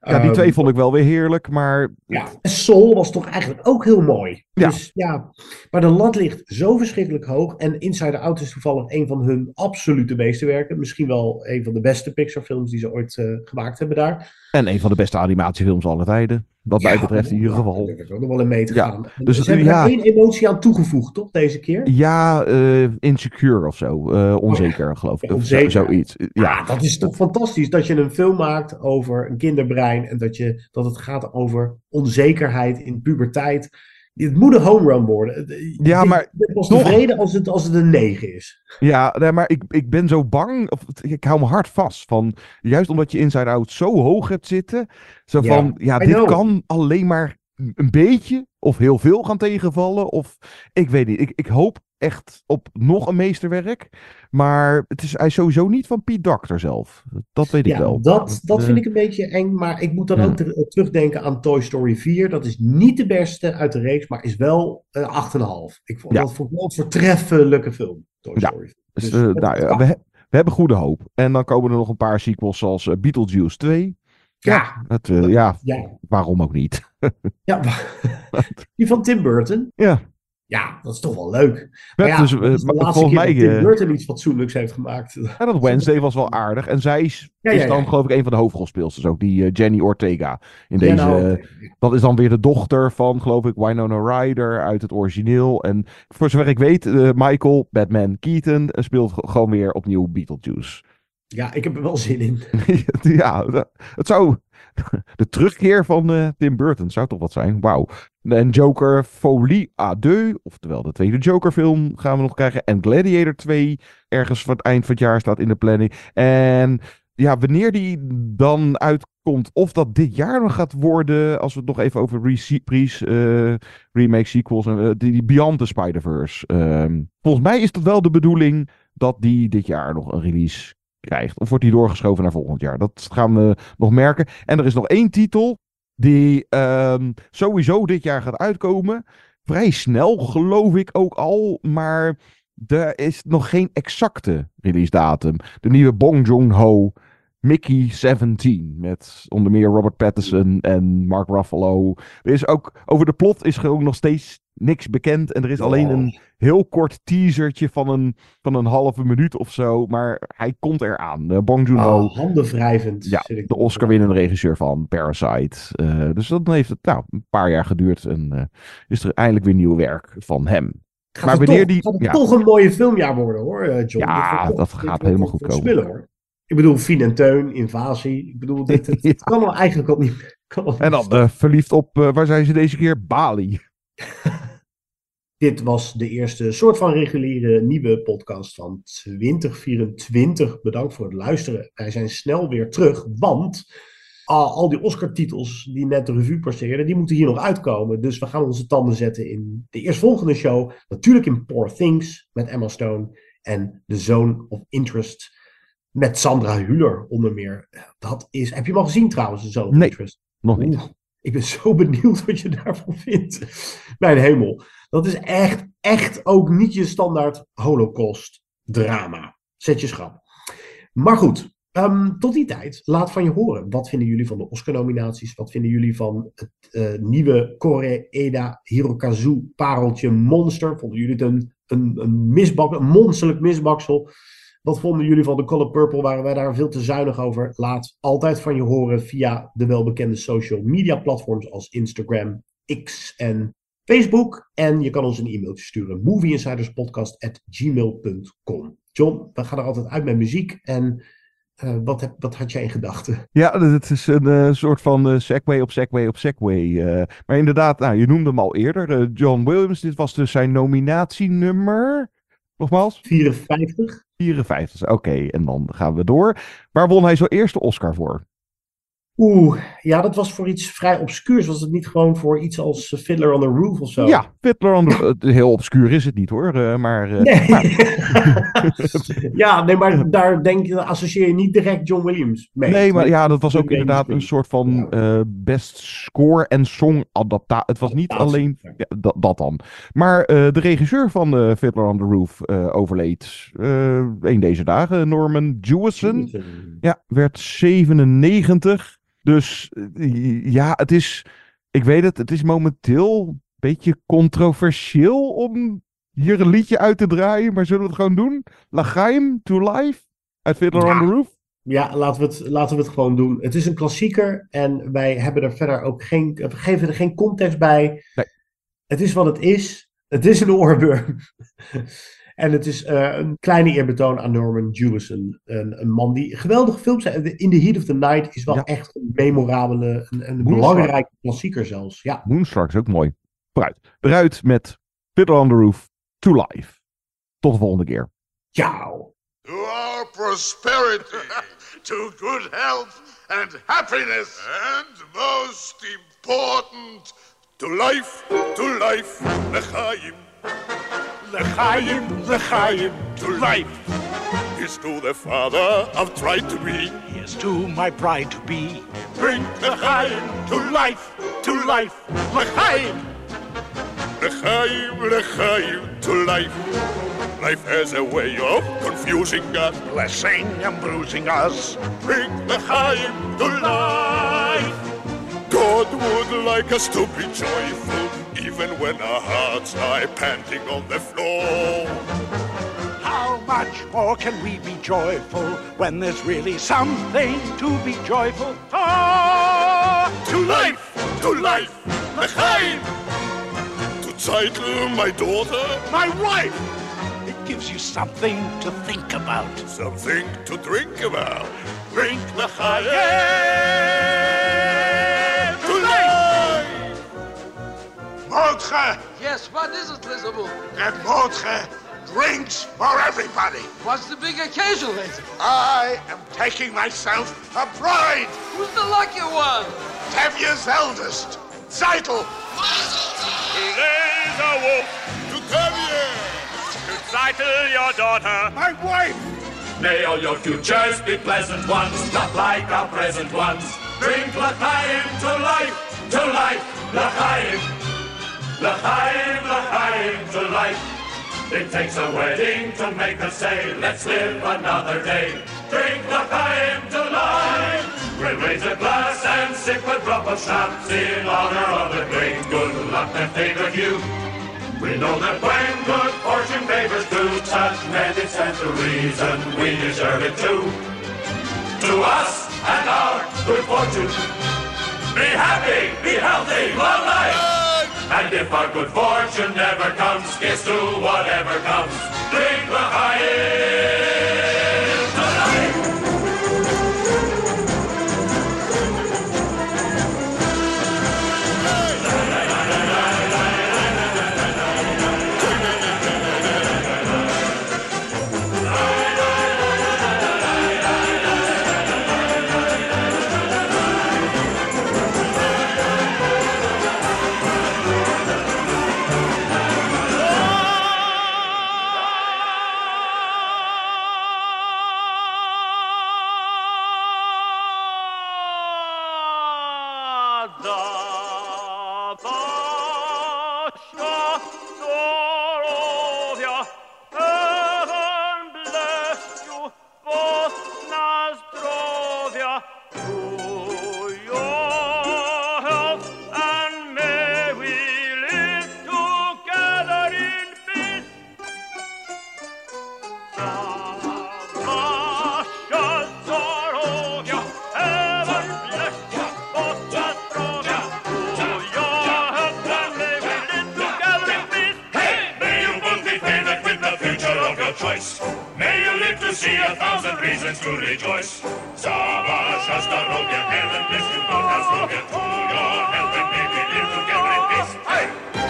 Ja, die Ehm, twee vond ik wel weer heerlijk, maar... Ja, Soul was toch eigenlijk ook heel mooi. Ja. Dus ja, maar de lat ligt zo verschrikkelijk hoog. En Inside Out is toevallig een van hun absolute meesterwerken. Misschien wel een van de beste Pixar-films die ze ooit gemaakt hebben daar. En een van de beste animatiefilms aller tijden. Wat mij Ja, betreft in ieder geval. Ik ook nog wel in mee te Ja, gaan. Dus ze hebben ja. er één emotie aan toegevoegd, toch, deze keer? Ja, eh, insecure of zo. Eh, onzeker, geloof ik. Of onzeker. Zo, zoiets. Ja, Ja, dat is toch fantastisch dat je een film maakt over een kinderbrein en dat, je, dat het gaat over onzekerheid in puberteit. Het moet een home run worden. Ja, Ik- maar Ik tevreden als het, als het een 9 is. ja nee, maar ik, ik ben zo bang. Of, ik hou me hard vast van. Juist omdat je Inside Out zo hoog hebt zitten. Zo van, ja, dit know. kan alleen maar een beetje of heel veel gaan tegenvallen. Of ik weet niet. Ik, ik hoop echt op nog een meesterwerk. Maar het is, hij is sowieso niet van Pete Doctor zelf. Dat weet ik Ja, wel. dat, dat Eh, vind ik een beetje eng. Maar ik moet dan Ja. ook ter- eh, terugdenken aan Toy Story 4. Dat is niet de beste uit de reeks, maar is wel een 8,5. Ik vond Ja. dat vond ik wel een voortreffelijke film. Toy Ja, Story 4. Dus, Dus eh, nou, we, he- we hebben goede hoop. En dan komen er nog een paar sequels zoals eh, Beetlejuice 2. Ja. Het, eh, ja, Ja. waarom ook niet? Ja, die van Tim Burton. Ja. Ja, dat is toch wel leuk. Ja, Maar ja, dus, de maar laatste volgens keer mij, dat Tim eh, Burton iets fatsoenlijks heeft gemaakt. Ja, dat Wednesday was wel aardig. En zij is, Ja, is dan geloof ik een van de hoofdrolspeelsters ook. Die eh, Jenny Ortega. In deze, nou. Dat is dan weer de dochter van geloof ik Winona Ryder uit het origineel. En voor zover ik weet, Michael, Batman Keaton, speelt gewoon weer opnieuw Beetlejuice. Ja, ik heb er wel zin in. ja, dat- het zou... De terugkeer van eh, Tim Burton zou toch wat zijn. Wauw. En Joker Folie à deux, oftewel de tweede Joker film gaan we nog krijgen. En Gladiator 2 ergens van het eind van het jaar staat in de planning. En ja, wanneer die dan uitkomt, of dat dit jaar nog gaat worden, als we het nog even over reprise, eh, remake sequels en eh, die, die Beyond the Spider-Verse. ehm, volgens mij is het wel de bedoeling dat die dit jaar nog een release krijgt. Of wordt die doorgeschoven naar volgend jaar? Dat gaan we nog merken. En er is nog één titel die ehm, sowieso dit jaar gaat uitkomen. Vrij snel, geloof ik ook al. Maar er is nog geen exacte release datum. De nieuwe Bong Joon-ho, Mickey 17. Met onder meer Robert Pattinson en Mark Ruffalo. Er is ook, over de plot is gewoon nog steeds niks bekend. En er is alleen een heel kort teasertje van een, van een halve minuut of zo. Maar hij komt eraan. Uh, Bong Joon-ho. Oh, handen wrijvend. Ja, ik de Oscar-winnende regisseur van Parasite. Eh, dus dan heeft het nou, een paar jaar geduurd en eh, is er eindelijk weer nieuw werk van hem. Gaat maar het wanneer toch, die. gaat ja, toch een mooie filmjaar worden hoor, John. Ja, dat toch- gaat helemaal goed komen. smullen, hoor. Ik bedoel, Fien en Teun, Invasie. Ik bedoel, dit, het, het kan wel eigenlijk al niet en dan verliefd op, waar zijn ze deze keer? Bali. Dit was de eerste soort van reguliere nieuwe podcast van 2024. Bedankt voor het luisteren. Wij zijn snel weer terug, want al, al die Oscar-titels die net de revue passeerden, die moeten hier nog uitkomen. Dus we gaan onze tanden zetten in de eerstvolgende show. Natuurlijk in Poor Things met Emma Stone en The Zone of Interest met Sandra Hüller onder meer. Dat is, heb je hem al gezien trouwens, The Zone of Nee, Interest? nog niet. Ik ben zo benieuwd wat je daarvan vindt. Mijn hemel. Dat is echt, echt ook niet je standaard holocaust drama. Zet je schrap. Maar goed, ehm, tot die tijd, laat van je horen. Wat vinden jullie van de Oscar-nominaties? Wat vinden jullie van het eh, nieuwe Kore-eda Hirokazu pareltje Monster? Vonden jullie het een, een, een misbak, een monsterlijk misbaksel? Wat vonden jullie van de Color Purple? Waren wij daar veel te zuinig over? Laat altijd van je horen via de welbekende social media platforms als Instagram, X en Facebook. En je kan ons een e-mailtje sturen: movieinsiderspodcast.gmail.com. John, we gaan er altijd uit met muziek. En uh, wat, heb, wat had jij in gedachten? Ja, het is een uh, soort van uh, segway op segway op segway. maar inderdaad, nou, je noemde hem al eerder. John Williams, dit was dus zijn nominatienummer. Nogmaals? 54. 54, oké. Okay, en dan gaan we door. Waar won hij zo eerste Oscar voor? Oeh, ja, dat was voor iets vrij obscuurs. Was het niet gewoon voor iets als Fiddler on the Roof of zo? Ja, Fiddler on the Roof. Heel obscuur is het niet hoor, uh, maar... Uh, nee. maar... ja, nee, maar daar denk je, associeer je niet direct John Williams mee. Nee, maar ja, dat was ook inderdaad een soort van uh, best score en song adaptatie. Het was niet alleen ja, dat, dat, dan. Maar de regisseur van Fiddler on the Roof overleed een deze dagen, Norman Jewison. Ja, werd 97. Dus ja, het is. Ik weet het, het is momenteel een beetje controversieel om hier een liedje uit te draaien. Maar zullen we het gewoon doen? L'Chaim to Life uit Fiddler ja. on the Roof? Ja, laten we, het, laten we het gewoon doen. Het is een klassieker en wij hebben er verder ook geen, we geven er geen context bij. Nee. Het is wat het is. Het is een oorworm. En het is uh, een kleine eerbetoon aan Norman Jewison. Een, een man die geweldige films heeft. In the Heat of the Night is wel Ja. echt een memorabele, een, een belangrijke klassieker zelfs. Ja. Moonstruck is ook mooi. Vooruit. Eruit met Fiddler on the Roof to Life. Tot de volgende keer. Ciao. To our prosperity, to good health and happiness, and most important, to life, to life. L'chaim, L'chaim, to life. Is to the father I've tried to be. Is to my pride to be. Bring L'chaim to life, to life, L'chaim. L'chaim, L'chaim, to life. Life has a way of confusing us, blessing and bruising us. Bring the Chaim to life. God would like us to be joyful, even when our hearts lie panting on the floor. How much more can we be joyful when there's really something to be joyful for? To life, to life, the Chaim. To title my daughter, My wife! It gives you something to think about. something to drink about. Drink the Mordge! Yes, what is it, Lizaboo? That Mordge drinks for everybody. What's the big occasion, lady? I am taking myself a bride. Who's the lucky one? Tevye's eldest, Zeitel. Today's a wolf to Tevye. To title your daughter. My wife! May all your futures be pleasant ones, not like our present ones. Drink L'chaim to life, to life, L'chaim. L'chaim, L'chaim to life. It takes a wedding to make us say, let's live another day. Drink L'chaim to life. We'll raise a glass and sip a drop of schnapps in honor of the great good luck that favored you. We know that when good fortune favors two such men, it stands to reason we deserve it too. To us and our good fortune. Be happy, be healthy, long life. And if our good fortune never comes, kiss to whatever comes. Drink the tonight. peasants to rejoice. Savasha Starovia, heaven bless you, God has To your help and may we live together in peace. Hey!